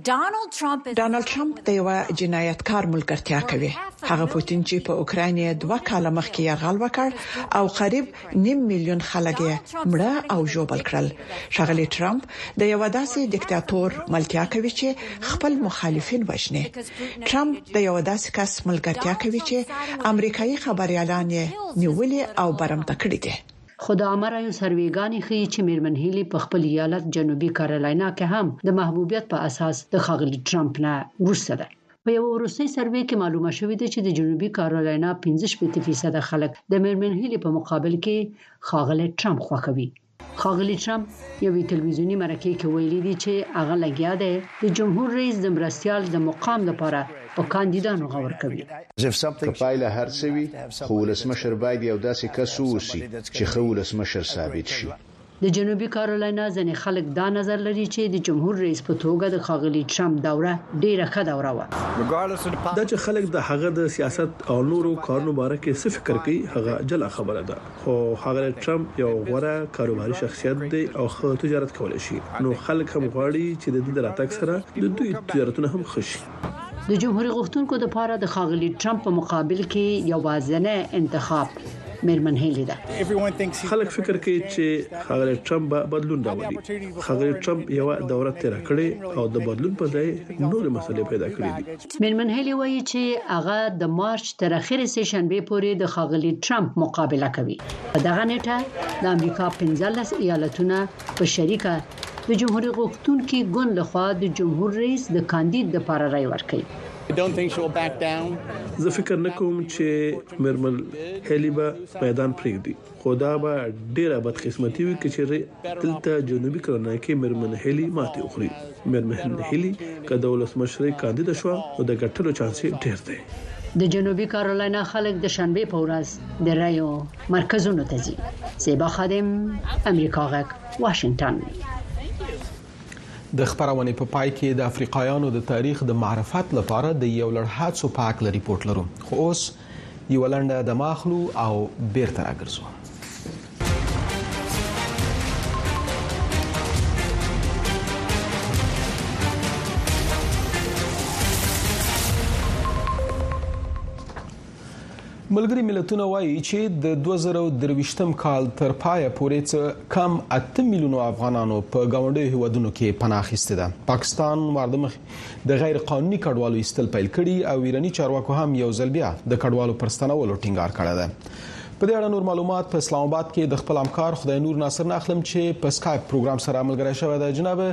ډانلډ ټرمپ د یوه جنایتکار ملګرتیا کوي، هغه پوتین چې په اوکراین یې دوه کاله مخکې یرغل وکړ او قریب نیم میلیون خلک یې مړه او ژوبل کړل. ښاغلی ټرمپ د یوه داسې دیکتاتور ملتیا کوي چې خپل مخالفین وژني. ټرمپ د یوه داسې کس ملګرتیا کوي چې امریکایي خبریالان یې نیولي او برمته کړي دي. خو د عامه رایو سروې ګانې ښيي چې مېرمن هیلي په خپل ایالت جنوبي کارالینا کې هم د محبوبیت په اساس د ښاغلي ټرمپ نه وروسته ده. په یوه وروستۍ سروې کې معلومه شوې ده چې د جنوبي کارالینا پنځه شپېته فیصده خلک د مېرمن هیلي په مقابل کې ښاغلی ټرمپ خوښوي. ښاغلي ټرمپ یوې تلویزیوني مرکې کې ویلي دي چې هغه لګیا دی د جمهور رئیس د مرستیال د مقام لپاره په کاندیدانو غور کوي. که پایله هر څه وي، خو ولسمشر باید یو داسې کس واوسي چې ښه ولسمشر ثابت شي. د جنوبي کارولینا ځینې خلک دا نظر لري چې د جمهور رئیس په توګه د ښاغلي ټرمپ دوره ډېره ښه دوره وه. دا چې خلک د هغه د سیاست او نورو کارونو باره کې څه فکر کوي، هغه جلا خبره ده، خو ښاغلی ټرمپ یو غوره کاروباري شخصیت دی او ښه تجارت کولی شي، نو خلک هم غواړي چې د ده د راتګ سره د دوی تجارتونه هم ښه شي. د جمهوریت غوښتونکو د پاره د خاغلی ټرمپ په مقابل کې یوازینی انتخاب میرمن هیلي ده. خلک فکر کوي چې ښاغلی ټرمپ به بدلون راولي. ښاغلي ټرمپ یوه دوره تیره کړې او د بدلون په ځای نورې مسلې پیدا کړې دي. میرمن هیلي وایي چې هغه د مارچ تر اخرې سه شنبې پورې د ښاغلي ټرمپ مقابله کوي. په دغه نیټه د امریکا پنځلس ایالتونه په شریکه د جمهوري غوښتونکي ګوند لخوا د جمهور رئیس د کاندید لپاره رای ورکړي. زه فکر نه کوم چې میرمن هیلي به میدان پریږدي، خو دا به ډیره بدقسمتي وي که چیرې دلته جنوبي کرونا کې میرمن هیلي ماتې وخوري. میرمن هیلي که د ولسمشرۍ کاندیده شوه نو د ګټلو چانس یې ډیر دی. د جنوبي کارولینا خلک د شنبې په ورځ د رایو مرکزونو ته ځي. زیبا خادم، امریکا غږ. واشنګټن د خبرونې په پای کې د افریقایانو د تاریخ د معرفت لپاره د یو لړ هڅو په اړه ریپورت لرو خو اوس یو لنډه د ماخلو او بیرته راګرځو ملګري ملتونه وایي چې د 2023م کال تر پایه پورې څه کم 8 میلیونو افغانانو په گاونډیو هیوادونو کې پناه اخیستې ده پاکستان واردمخ د غیر قانوني کډوالو ایستل پیل کړي او ایرانی چارواکو هم یو ځل بیا د کډوالو پر ستنولو ټینګار کړی دی په دې اړه نور معلومات په اسلام آباد کې د خپل همکار خدای نور ناصر نه اخلم چې په اسکایپ پروګرام سره ملګری شوی دی جناب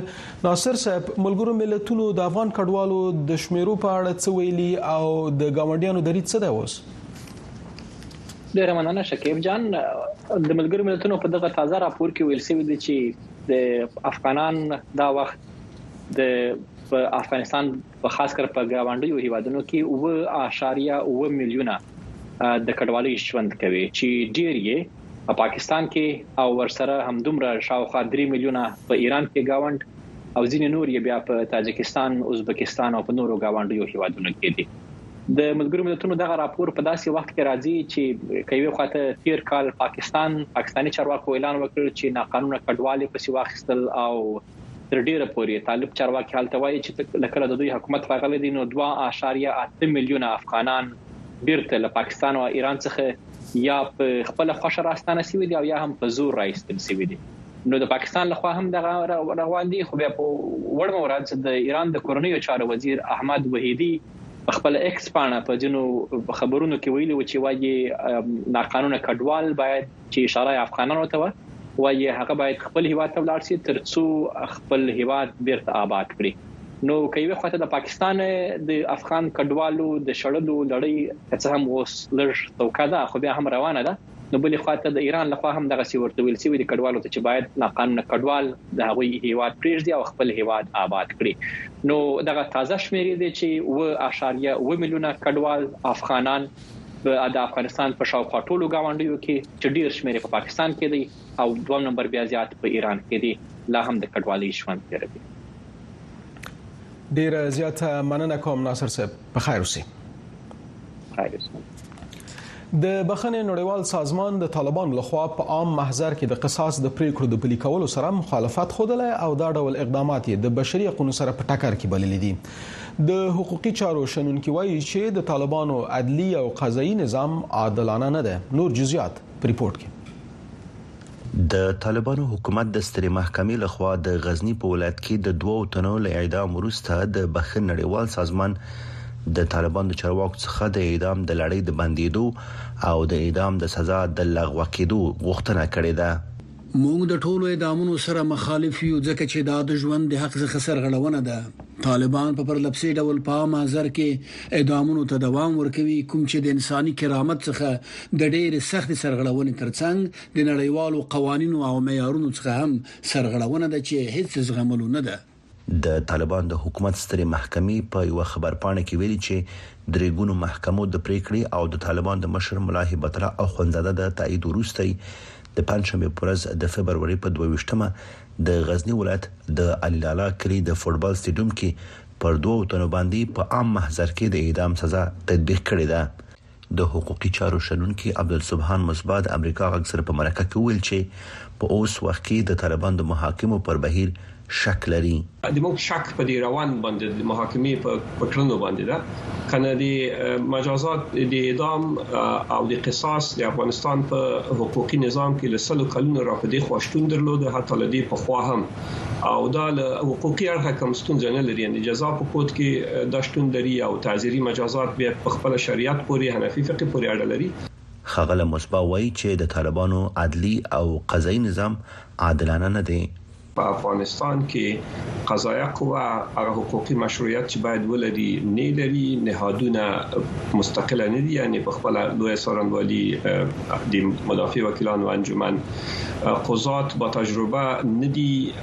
ناصر صاحب ملګرو ملتونو د افغان کډوالو د شمیرو په اړه څه ویلي او د گاونډیانو دریځ څه دی اوس ډیره مننه شکیب جان د ملګرو ملتونو په دغه تازه راپور کې ویل شوی دی چې د افغانان دا وخت د افغانستان په خاص کر په ګاونډیو هیوادونو کې اووه اعشاریه اووه میلیونه د کډوالۍ ژوند کوي چې ډیر یې په پاکستان کې او ورسره همدومره شاوخوا درې میلیونه په ایران کې ګاوند او ځینې نور یې بیا په تاجکستان، ازبکستان او په نورو ګاونډیو هیوادونو کې دي. د ملګرو ملتونو دغه راپور په داسې وخت کې راځي چې کوي خواته تیر کال پاکستان پاکستاني چارواکو اعلان وکړ چې ناقانونه کډوالې پسې واخیستل او تر ډېره پورې طالب چارواکي هلته وايي چې له کله د دوی حکومت راغلی دی نو دوه اعشاریه اته میلیونه افغانان بېرته له پاکستان او ایران څخه یا په خپله خوښه راستانه شوي دي او یا هم په زور راایستل شوي دي نو د پاکستان لخوا هم دغه روان دي خو بیا په وړمه ورځ د ایران د کورنیو چارو وزیر احمد وحیدي په خپل ایکس پاڼه په ځینو خبرونو کې ویلي و چې وايي ناقانونه کډوال باید چې اشاره یې افغانانو ته وه، وايي هغه باید خپل هېواد ته ولاړ شي ترڅو خپل هېواد بېرته اباد کړي. نو که یوې خوا ته د پاکستان د افغان کډوالو د شړلو لړۍ که څه هم اوس لږ سوکه ده خو بیا هم روانه ده نو بلې خوا ته د ایران له خوا هم دغسې ورته ویل شوي دي کډوالو ته چې باید ناقانونه کډوال د هغوی هېواد پرېږدي او خپل هېواد اباد کړي. نو دغه تازه شمېرې دي چې اووه اعشاریه اووه میلیونه کډوال افغانان د افغانستان په شاوخوا ټولو ګاونډیو کې چې ډیر شمیر یې په پاکستان کې دی او دویم نمبر بیا زیات په ایران کې دی لا هم د کډوالۍ ژوند تیروي. ډیر زیات مننه کوم ناصر صاحب په خیر اوسئ. خیر اوسئ. د بخنې نړیوال سازمان د طالبان لخوا په عام محضر کې د قصاص د پریکړو د پلي کولو سره مخالفت خوده او دا ډول اقدامات د بشري حقوقو سره په ټکر کې بللي دي د حقوقي چارو شنونکي وایي چې د طالبانو عدلي او قضایي نظام عادلانه نه دی نور جزئیات په ریپورت کې د طالبانو حکومت د سترې محکمې لخوا د غزنی په ولایت کې د دوو تنو له اعدام وروسته د بخښن نړیوال سازمان د طالبان د چارواکو څخه د اعدام د لړۍ د بندیدو او د اعدام د سزا د لغوه کېدو غوښتنه کړې ده موږ د ټولو اعدامونو سره مخالف یو ځکه چې دا د ژوند د حق څخه سرغړونه ده. طالبان په پرلپسې ډول په عامه ازر کې اعدامونو ته دوام ورکوي کوم چې د انساني کرامت څخه د ډېرې سختې سرغړونې ترڅنګ د نړیوالو قوانینو او معیارونو څخه هم سرغړونه ده چې هیڅ زغملو نه ده. د طالبان د حکومت سترې محکمې په یوه خبرپاڼه کې ویلي چې درې ګونو محکمو د پرېکړې او د طالبان د مشر ملا هبت الله اخوندزاده د تایید وروسته یې د پنجشنبې په ورځ د فبروري په دوه ویشت مه د غزني ولایت د علي لالا کلي د فوټبال سټېډیوم کې پر دوو تنو باندې په عام محضر کې د اعدام سزا تطبیق کړې ده. د حقوقي چارو شنونکي عبدالسبحان مصباح د امریکا غږ سره په مرکه کې وویل چې په اوس وخت کې د طالبان د محاکمو پر بهیر شک لري. د موږ شک په دې روان باندې د محاکمې په په کړنو باندې ده کنه د مجازات د اعدام او د قصاص د افغانستان په حقوقي نظام کې له سلو کلونو را په دې خوا شتون درلود حتی له دې په خوا هم او دا له حقوقي اړخه کوم ستونزه نه لري یعنی جزا په کوت کې د شتون لري او تعزیری مجازات به په خپل شریعت پورې حنفي فقه پورې اړه لري ښاغلی مصباح وايي چې د طالبانو عدلي او قضايي نظام عادلانه نه دی. په افغانستان کې قضایه قوه هغه حقوقي مشروعیت چې باید ولري نه لري نهادونه مستقله نه دي یعنی په خپل لوی څارنوالي د مدافع وکیلانو انجمن قضات با تجربه ندي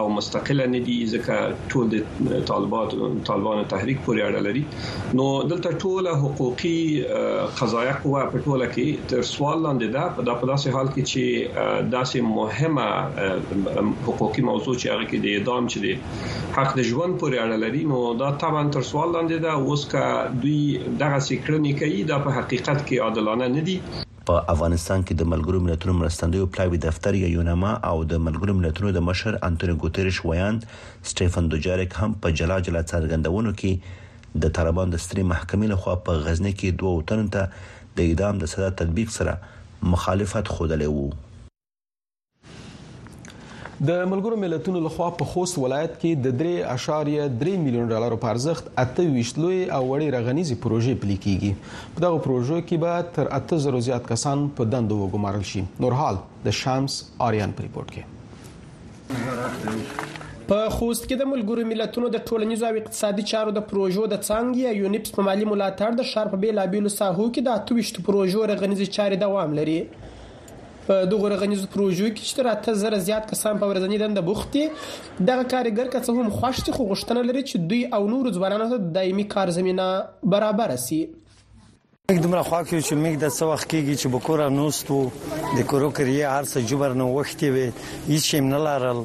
او مستقل ندي ځکه ټول د طالبات طالبانو تحریک پورې اړه لري نو دلته ټول حقوقي قضایه قوه په ټوله کې تر سوال لاندې ده په داسې حال کې چې داسې مهمه حقوقي موضوع چې هغه کې د اعدام چې دی حق د ژوند پورې اړه لري نو دا طبعا تر سوال لاندې ده اوس که دوی دغه سیکړنې کوي دا په حقیقت کې عادلانه ندي په افغانستان کې د ملګرو ملتونو مرستندویو پلاوي دفتر یا یونما او د ملګرو ملتونو د مشر انتونیو ګوتیرش ویاند سټیفن دوجاریک هم په جلا جلا څرګندونو کې د طالبانو د سترې محکمې لخوا په غزني کې دوو تنو ته د اعدام د سزا تطبیق سره مخالفت ښودلی وو. د ملګرو ملتونو لخوا په خوست ولایت کې د 3.3 میلیون ډالر په ارزښت 28 لوی او وړې رغنیزي پروژې پلي کیږي په دغه پروژو کې به تر 8000 زیات کسان په دندو وګمارل شي نورحال د شمس آریان په ریپورت کې په خوست کې د ملګرو ملتونو د ټولنیزو او اقتصادي چارو د پروژو د څنګه یا یونیپس په مالی ملاتړ د شرپ بیلابیلو ساحو کې د 28 پروژو رغنیزي چارې دوام لري په دغو رغنیزو پروژو کې چې تر اته زره زیات کسان په ورځني دنده بوخت دي دغه کارګر که څه هم خوښ دي خو غوښتنه لري چې دوی او نورو ځوانانو ته دایمي کار زمينه برابره شي موږ دومره خوا کې چې موږ د څو وخت کېږي چې بکورا نوستو د کورو کریه هرڅه جبر نو وختي وي هیڅ هم نه لارل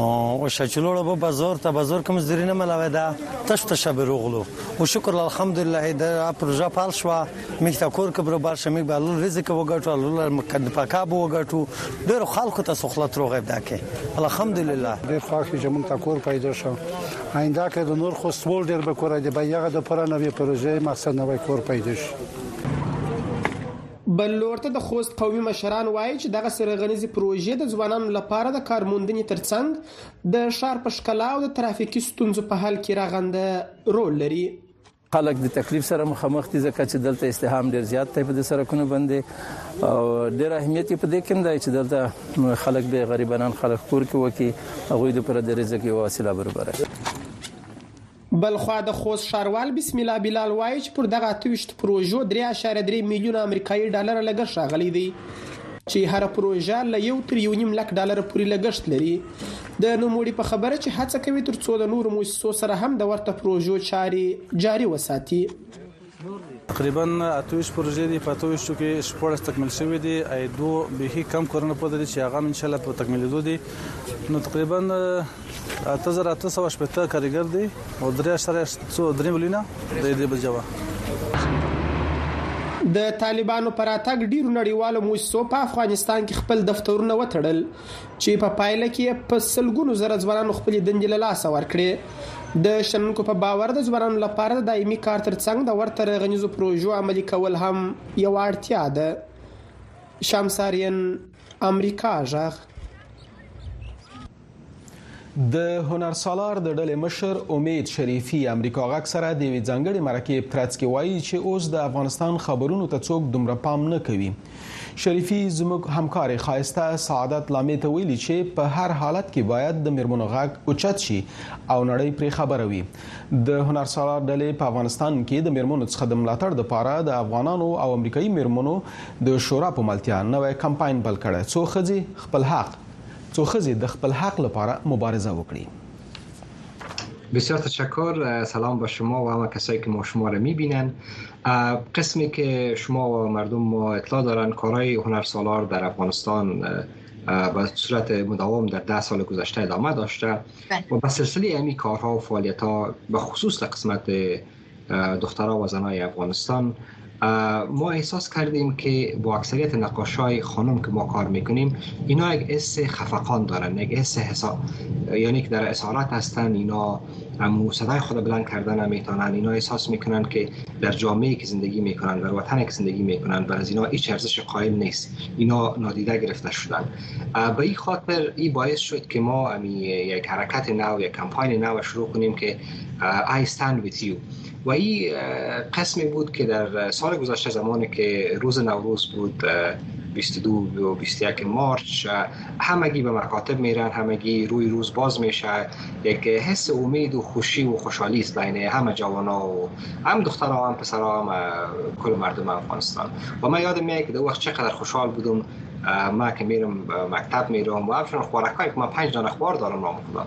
او شچلوړو په بازار ته بازار کوم زرینه ملاوي دا تش تش به روغلو او شکر الحمدلله دا پروژه فعال شوه موږ ته کور کې برابر شي موږ به الله رزق وګټو الله مکد پکا به وګټو ډېر خلکو ته سخلت روغې ده کې الحمدلله ډېر خوښ چې موږ ته کور پیدا شو آینده کې د نور خو سوال ډېر به کور دی به یغه د پرا نوې پروژې مقصد نوې کور پیدا شي بل لور ته د خوست قومي مشران وایي چې دغه سره غنیزي پروژې د ځوانانو لپاره د کارموندنې ترڅنګ د ښار په ښکلا او د ترافیکي ستونزو په حل کې رغنده رول لري خلک د تکلیف سره مخامخ دي ځکه چې دلته استهام ډیر زیات دی په دې سرکونو باندې او ډیر اهمیت په دې کې دی چې دلته خلک به غریبانان خلک کور کې وکی هغه د پر د رزق یو وسیله برابره بلخوا د خوست شاروال بسم الله بلال وایي چې پر دغه 28 پروژو 3.3 میلیون امریکایي ډالر لګښت راغلی دی چې هر پروژه له یو تر یو نیم لک ډالر پورې لګښت لري د نوموړي په خبره چې هڅه کوي تر څو له نورو موسسو سره هم د ورته پروژو چارې جاري وساتي. تقریبا اته ویشت پروژې دي په اته ویشتو کې شپږ تکمیل شوې دي ای دوه به کم کورونه پاتې دي چې هغه ان شاء الله په تکمیلېدو دي نو تقریبا 8870 کارګر دي او 3.3 ملیونه د دې بجوا د طالبانو پر اتګ ډیرو نړیوالو موسسو په افغانستان کې خپل دفترونه وتړل چې په پایله کې یې په سلګونو زره ځوانانو خپلې دندې له لاسه ورکړې. د شنونکو په باور د ځوانانو لپاره د دایمي کار ترڅنګ د ورته رغنیزو پروژو عملي کول هم یوه اړتیا ده. شمسارین، امریکا غږ. د هنر سالار د ډلې مشر امید شریفي امریکا غږ سره د وی ځنګړي مرکه ترڅ کې وایي چې اوس د افغانستان خبرونو ته څوک دومره پام نه کوي شریفي زموږ همکارې خایسته سعادت لامې ته ویلي چې په هر حالت کې باید د میرمنو غږ اوچت شي او نړۍ پرې خبره وي د هنر سالار ډلې په افغانستان کې د میرمنو څخه د ملاتړ لپاره د افغانانو او امریکایي میرمنو د شورا په ملتیا نوې کمپاین بل کړی څو خځې خپل حق څو خځې د خپل حق لپاره مبارزه وکړي بسیار تشکر سلام به شما و همه کسایی که ما شما را میبینن قسمی که شما و مردم ما اطلاع دارن کارهای هنرسالار در افغانستان به صورت مداوم در ده سال گذشته ادامه داشته و به سلسله امی کارها و فعالیت ها به خصوص در قسمت دخترها و زنای افغانستان ما احساس کردیم که با اکثریت نقاش های خانم که ما کار میکنیم اینا یک اس خفقان دارن یک اس حساب یعنی که در اسارت هستن اینا امو صدای خود بلند کردن نمیتونن اینا احساس میکنن که در جامعه که زندگی میکنن در وطن که زندگی میکنن و از اینا هیچ ارزش قائل نیست اینا نادیده گرفته شدن به این خاطر این باعث شد که ما امی یک حرکت نو یک کمپاین نو شروع کنیم که آیستان ویتیو و این قسمی بود که در سال گذشته زمانی که روز نوروز بود 22 و 21 مارچ همگی به مکاتب میرن همگی روی روز باز میشه یک حس امید و خوشی و خوشحالی است بین همه جوانا و هم دخترها هم پسرها هم کل مردم افغانستان و من یادم میاد که در وقت چقدر خوشحال بودم ما که میرم مکتب میرم و همچنان خوارکای که من پنج دانه خوار دارم نام خدا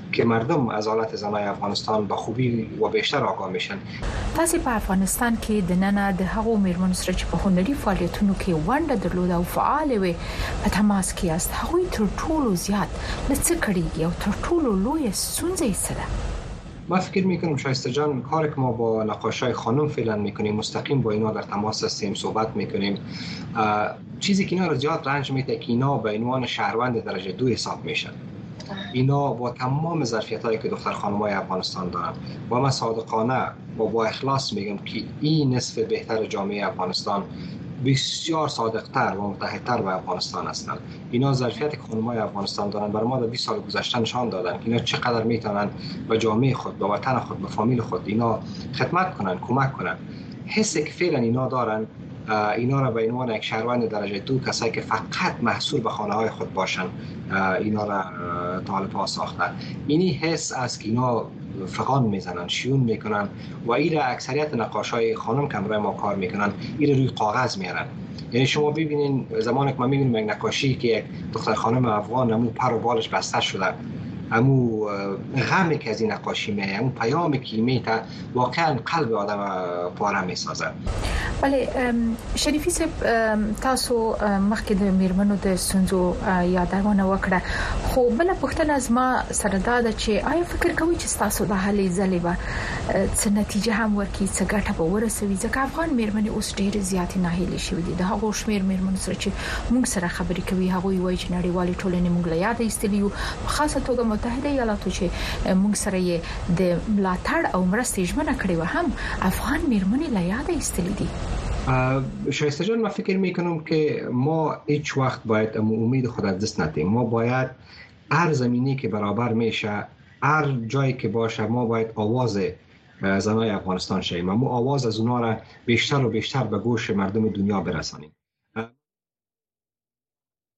که مردم از حالت زنای افغانستان به خوبی و بیشتر آگاه میشند. تاسې په افغانستان کې د ننه د هغو میرمنو سره چې په هنري فعالیتونو کې ونډه درلوده او فعالې وې په تماس کې یاست، هغوی تر ټولو زیات له څه کړیږي او تر ټولو لویه ستونزه یې څه ده؟ ما فکر میکنم شایسته جان کاری که ما با نقاشای خانم فعلا میکنیم مستقیم با اینا در تماس هستیم صحبت میکنیم چیزی که اینا را زیاد رنج میده که اینا به عنوان شهروند درجه دو حساب میشن اینا با تمام ظرفیت هایی که دختر خانم های افغانستان دارن و من صادقانه و با اخلاص میگم که این نصف بهتر جامعه افغانستان بسیار صادقتر و متحدتر به افغانستان هستند اینا ظرفیت های افغانستان دارن برای ما در 20 سال گذشته نشان دادن که اینا چقدر میتونن به جامعه خود به وطن خود به فامیل خود اینا خدمت کنن کمک کنن حس که فعلا اینا دارن اینا را به عنوان یک شهروند درجه دو کسایی که فقط محصور به خانه های خود باشن اینا را طالب ها ساخته اینی حس است که اینا فقان میزنن شیون میکنن و ای را اکثریت نقاش های خانم که برای ما کار میکنن ای را روی کاغذ میارن یعنی شما ببینین زمانی که ما میبینیم یک نقاشی که یک دختر خانم افغان امو پر و بالش بسته شده امو غمی که از این نقاشی میه امو پیام که میته واقعا قلب آدم پاره می سازد بله شریفی صاحب تاسو مخکې د میرمنو د سنځو یادونه وکړه خو بل پښتنه از ما سره دا ده چې آیا فکر کوئ چې تاسو د هلې ځلې به څه نتیجه هم ورکړي څه ګټه به ورسوي ځکه افغان میرمنې اوس ډېر زیات نه هلې شوې دي د هغو شمیر میرمنو سره چې موږ سره خبرې کوي هغه وایي چې نړیوال ټولنې موږ له یاد ایستلیو په خاصه توګه متحده ایالاتو چې موږ سره یې د ملاتړ او مرستې ژمنه کړې وه هم افغان میرمنې له یاده ایستلې دي. شایسته جان ما فکر می کنم که ما هیچ وقت باید امو امید خود از دست ندیم ما باید هر زمینی که برابر میشه هر جایی که باشه ما باید آواز زنای افغانستان شیم امو آواز از اونا را بیشتر و بیشتر به گوش مردم دنیا برسانیم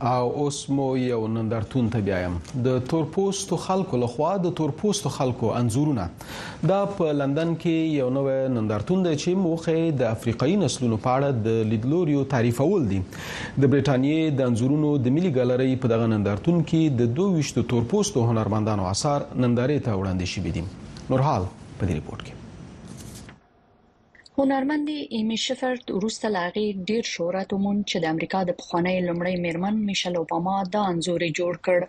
او اوس مو یو نندارتون ته بیایم د تورپوستو خلکو لخوا د تورپوستو خلکو انځورونه دا په لندن کې یو نوی نندارتون دی چې موخه د افریقایي نسلونو په اړه د لیدلوریو تعریفول دي د بریټانیې د انځورونو د ملي ګالرۍ په دغه نندارتون کې د 22 تورپوستو هنرمندانو آثار نندارې ته وړاندې شوي دي نورحال په دې رپورت کې هنرمند ایمي شیفرد وروسته له هغې ډیر شهرت وموند چې د امریکا د پخوانۍ لومړۍ میرمن میشل اوباما دا انځور جوړ کړ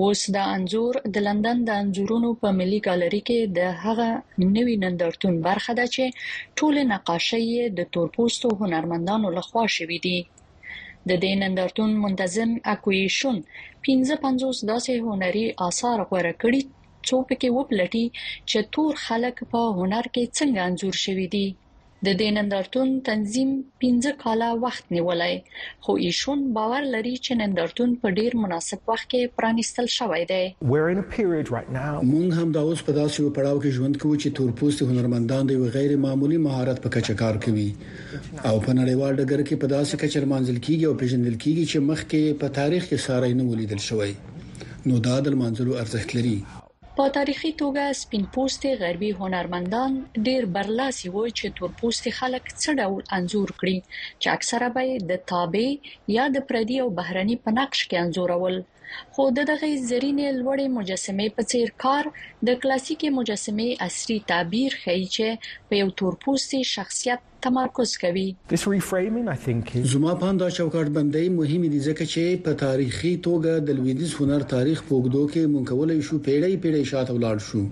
اوس دا انځور د لندن د انځورونو په ملي ګالري کې د هغه نوي نندارتون برخه ده چې ټول نقاشۍ یې د تورپوستو هنرمندانو لخوا شوې دي د دې نندارتون منتظم اکویشن 1550 داسې هنري آثار غوړه کړی څو پکې وپلټي چې تور خلک په هنر کې څنګه انځور شوي دي د دې نندارتون تنظیم 15 کاله وخت نیولای خو ایشون باور لري چې نندارتون په ډیر مناسب وخت کې پرانیستل شوی دی مونږ هم دا اوس په داسې یو پړاو کې ژوند کوو چې تورپوستي هنرمندان د یو غیر معمولي مهارت په کچه کار کوي او په نړیوال ډګر کې په داسې کچه لمانځل کیږي او پیژندل کیږي چې مخکې په تاریخ کې ساری نه ولیدل شوی نو دا د لمانځلو ارزښت لري. په تاریخي توګه سپین پوستي غربي هنرمندان ډیر برلاسي وو چې تور پوستي خلک څه ډول انځور کړي چې اکثره به یې د تابع یا د پردي او بهرني په نقش کې انځورول خو ددغې زرینې لوړې مجسمې په څیر کار د کلاسیکې مجسمې عصري تعبیر ښيي چې په یو تور پوستي شخصیت تمرکز کوي. زما په اند دا چوکاټ بندۍ مهمې دي ځکه چې په تاریخي توګه د لویدیځ هنر تاریخ په اوږدو کې موږ کولای شو پیړۍ پیړۍ شاته ولاړ شو.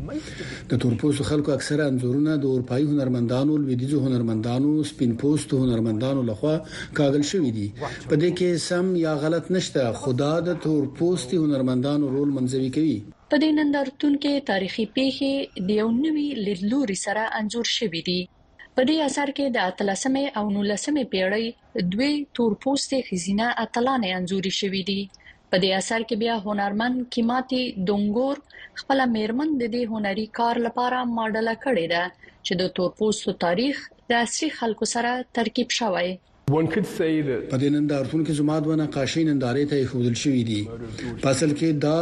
د تور پوستو خلکو اکثره انځورونه د اورپایي هنرمندانو، لویدیځو هنرمندانو، سپین پوستو هنرمندانو له خوا کاږل شوي دي. په دې کې سم یا غلط نشته خو دا د تور پوستي هنرمندانو رول منزوي کوي. په دې نندارتون کې تاریخي پیښې د یو نوي لیدلوري سره انځور شوي دي. په دې اثر کې د اتلسمې او نولسمې پیړۍ دوی تورپوستې خزینه اتلانې انځوري شوې دي په دې اثر کې بیا هنرمن کیماتی دونګور خپل میرمن د دې هنري کار لپاره ماډله کړې ده چې د تورپوستو تاریخ د عصري خلکو سره ترکیب شوی په دې نندارتون کې زما دوه نقاشۍ نندارې ته ایښودل شوې دي. په اصل کې دا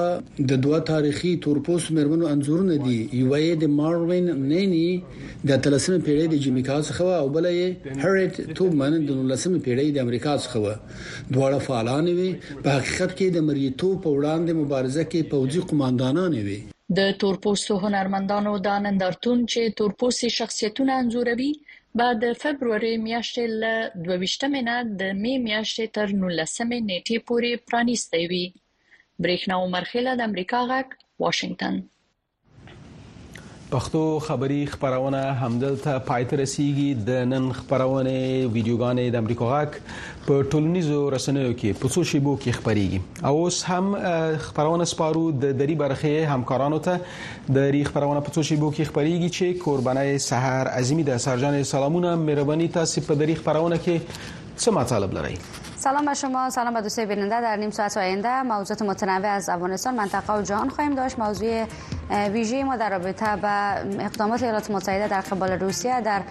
د دوه تاریخي تور پوستو میرمنو انځورونه دي، یوه یې د ماروین نیني د اتلسمې پیړۍ د جمیکا څخه وه او بله یې د هریټ توبمن د نولسمې پیړۍ د امریکا څخه وه. دواړه فعالانې وې، په حقیقت کې د مرییتوب په وړاندې مبارزه کې پوځي قوماندانانې وې. د تور پوستو هنرمندانو دا نندارتون چې تور پوستي شخصیتونه انځوروي، به د فبروري میاشتې له دوه ویشت مې نه د می میاشتې تر نولس مې نیټې پورې پرانیستې وي برېښنا او مرخله د امریکا غاک واشنگتن پښتو خبری خبرونه همدلته پای ته رسیدي د نن خبرونه ویډیوګانې د امریکا غاک په ټولنیزو رسنیو کې په څو شیبو کې خبريږي او اوس هم خبرونه سپارو د دری برخې همکارانو ته د ری خبرونه په څو شیبو کې خبريږي چې کوربنای سحر عظیمی د سرجان سلامونه مهرباني تاسو په دری خبرونه کې څه مطالب لرئ سلام به شما سلام به دوستای بیننده در نیم ساعت آینده موضوعات متنوع از افغانستان منطقه و جهان خواهیم داشت موضوع ویژه ما در رابطه به اقدامات ایالات متحده در قبال روسیه در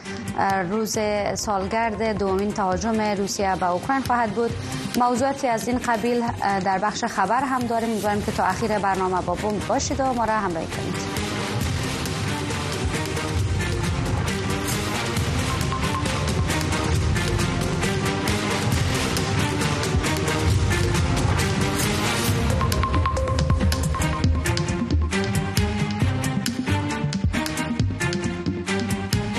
روز سالگرد دومین تهاجم روسیه به اوکراین خواهد بود موضوعاتی از این قبیل در بخش خبر هم داریم میگویم که تا اخیر برنامه با باشید و ما را همراهی کنید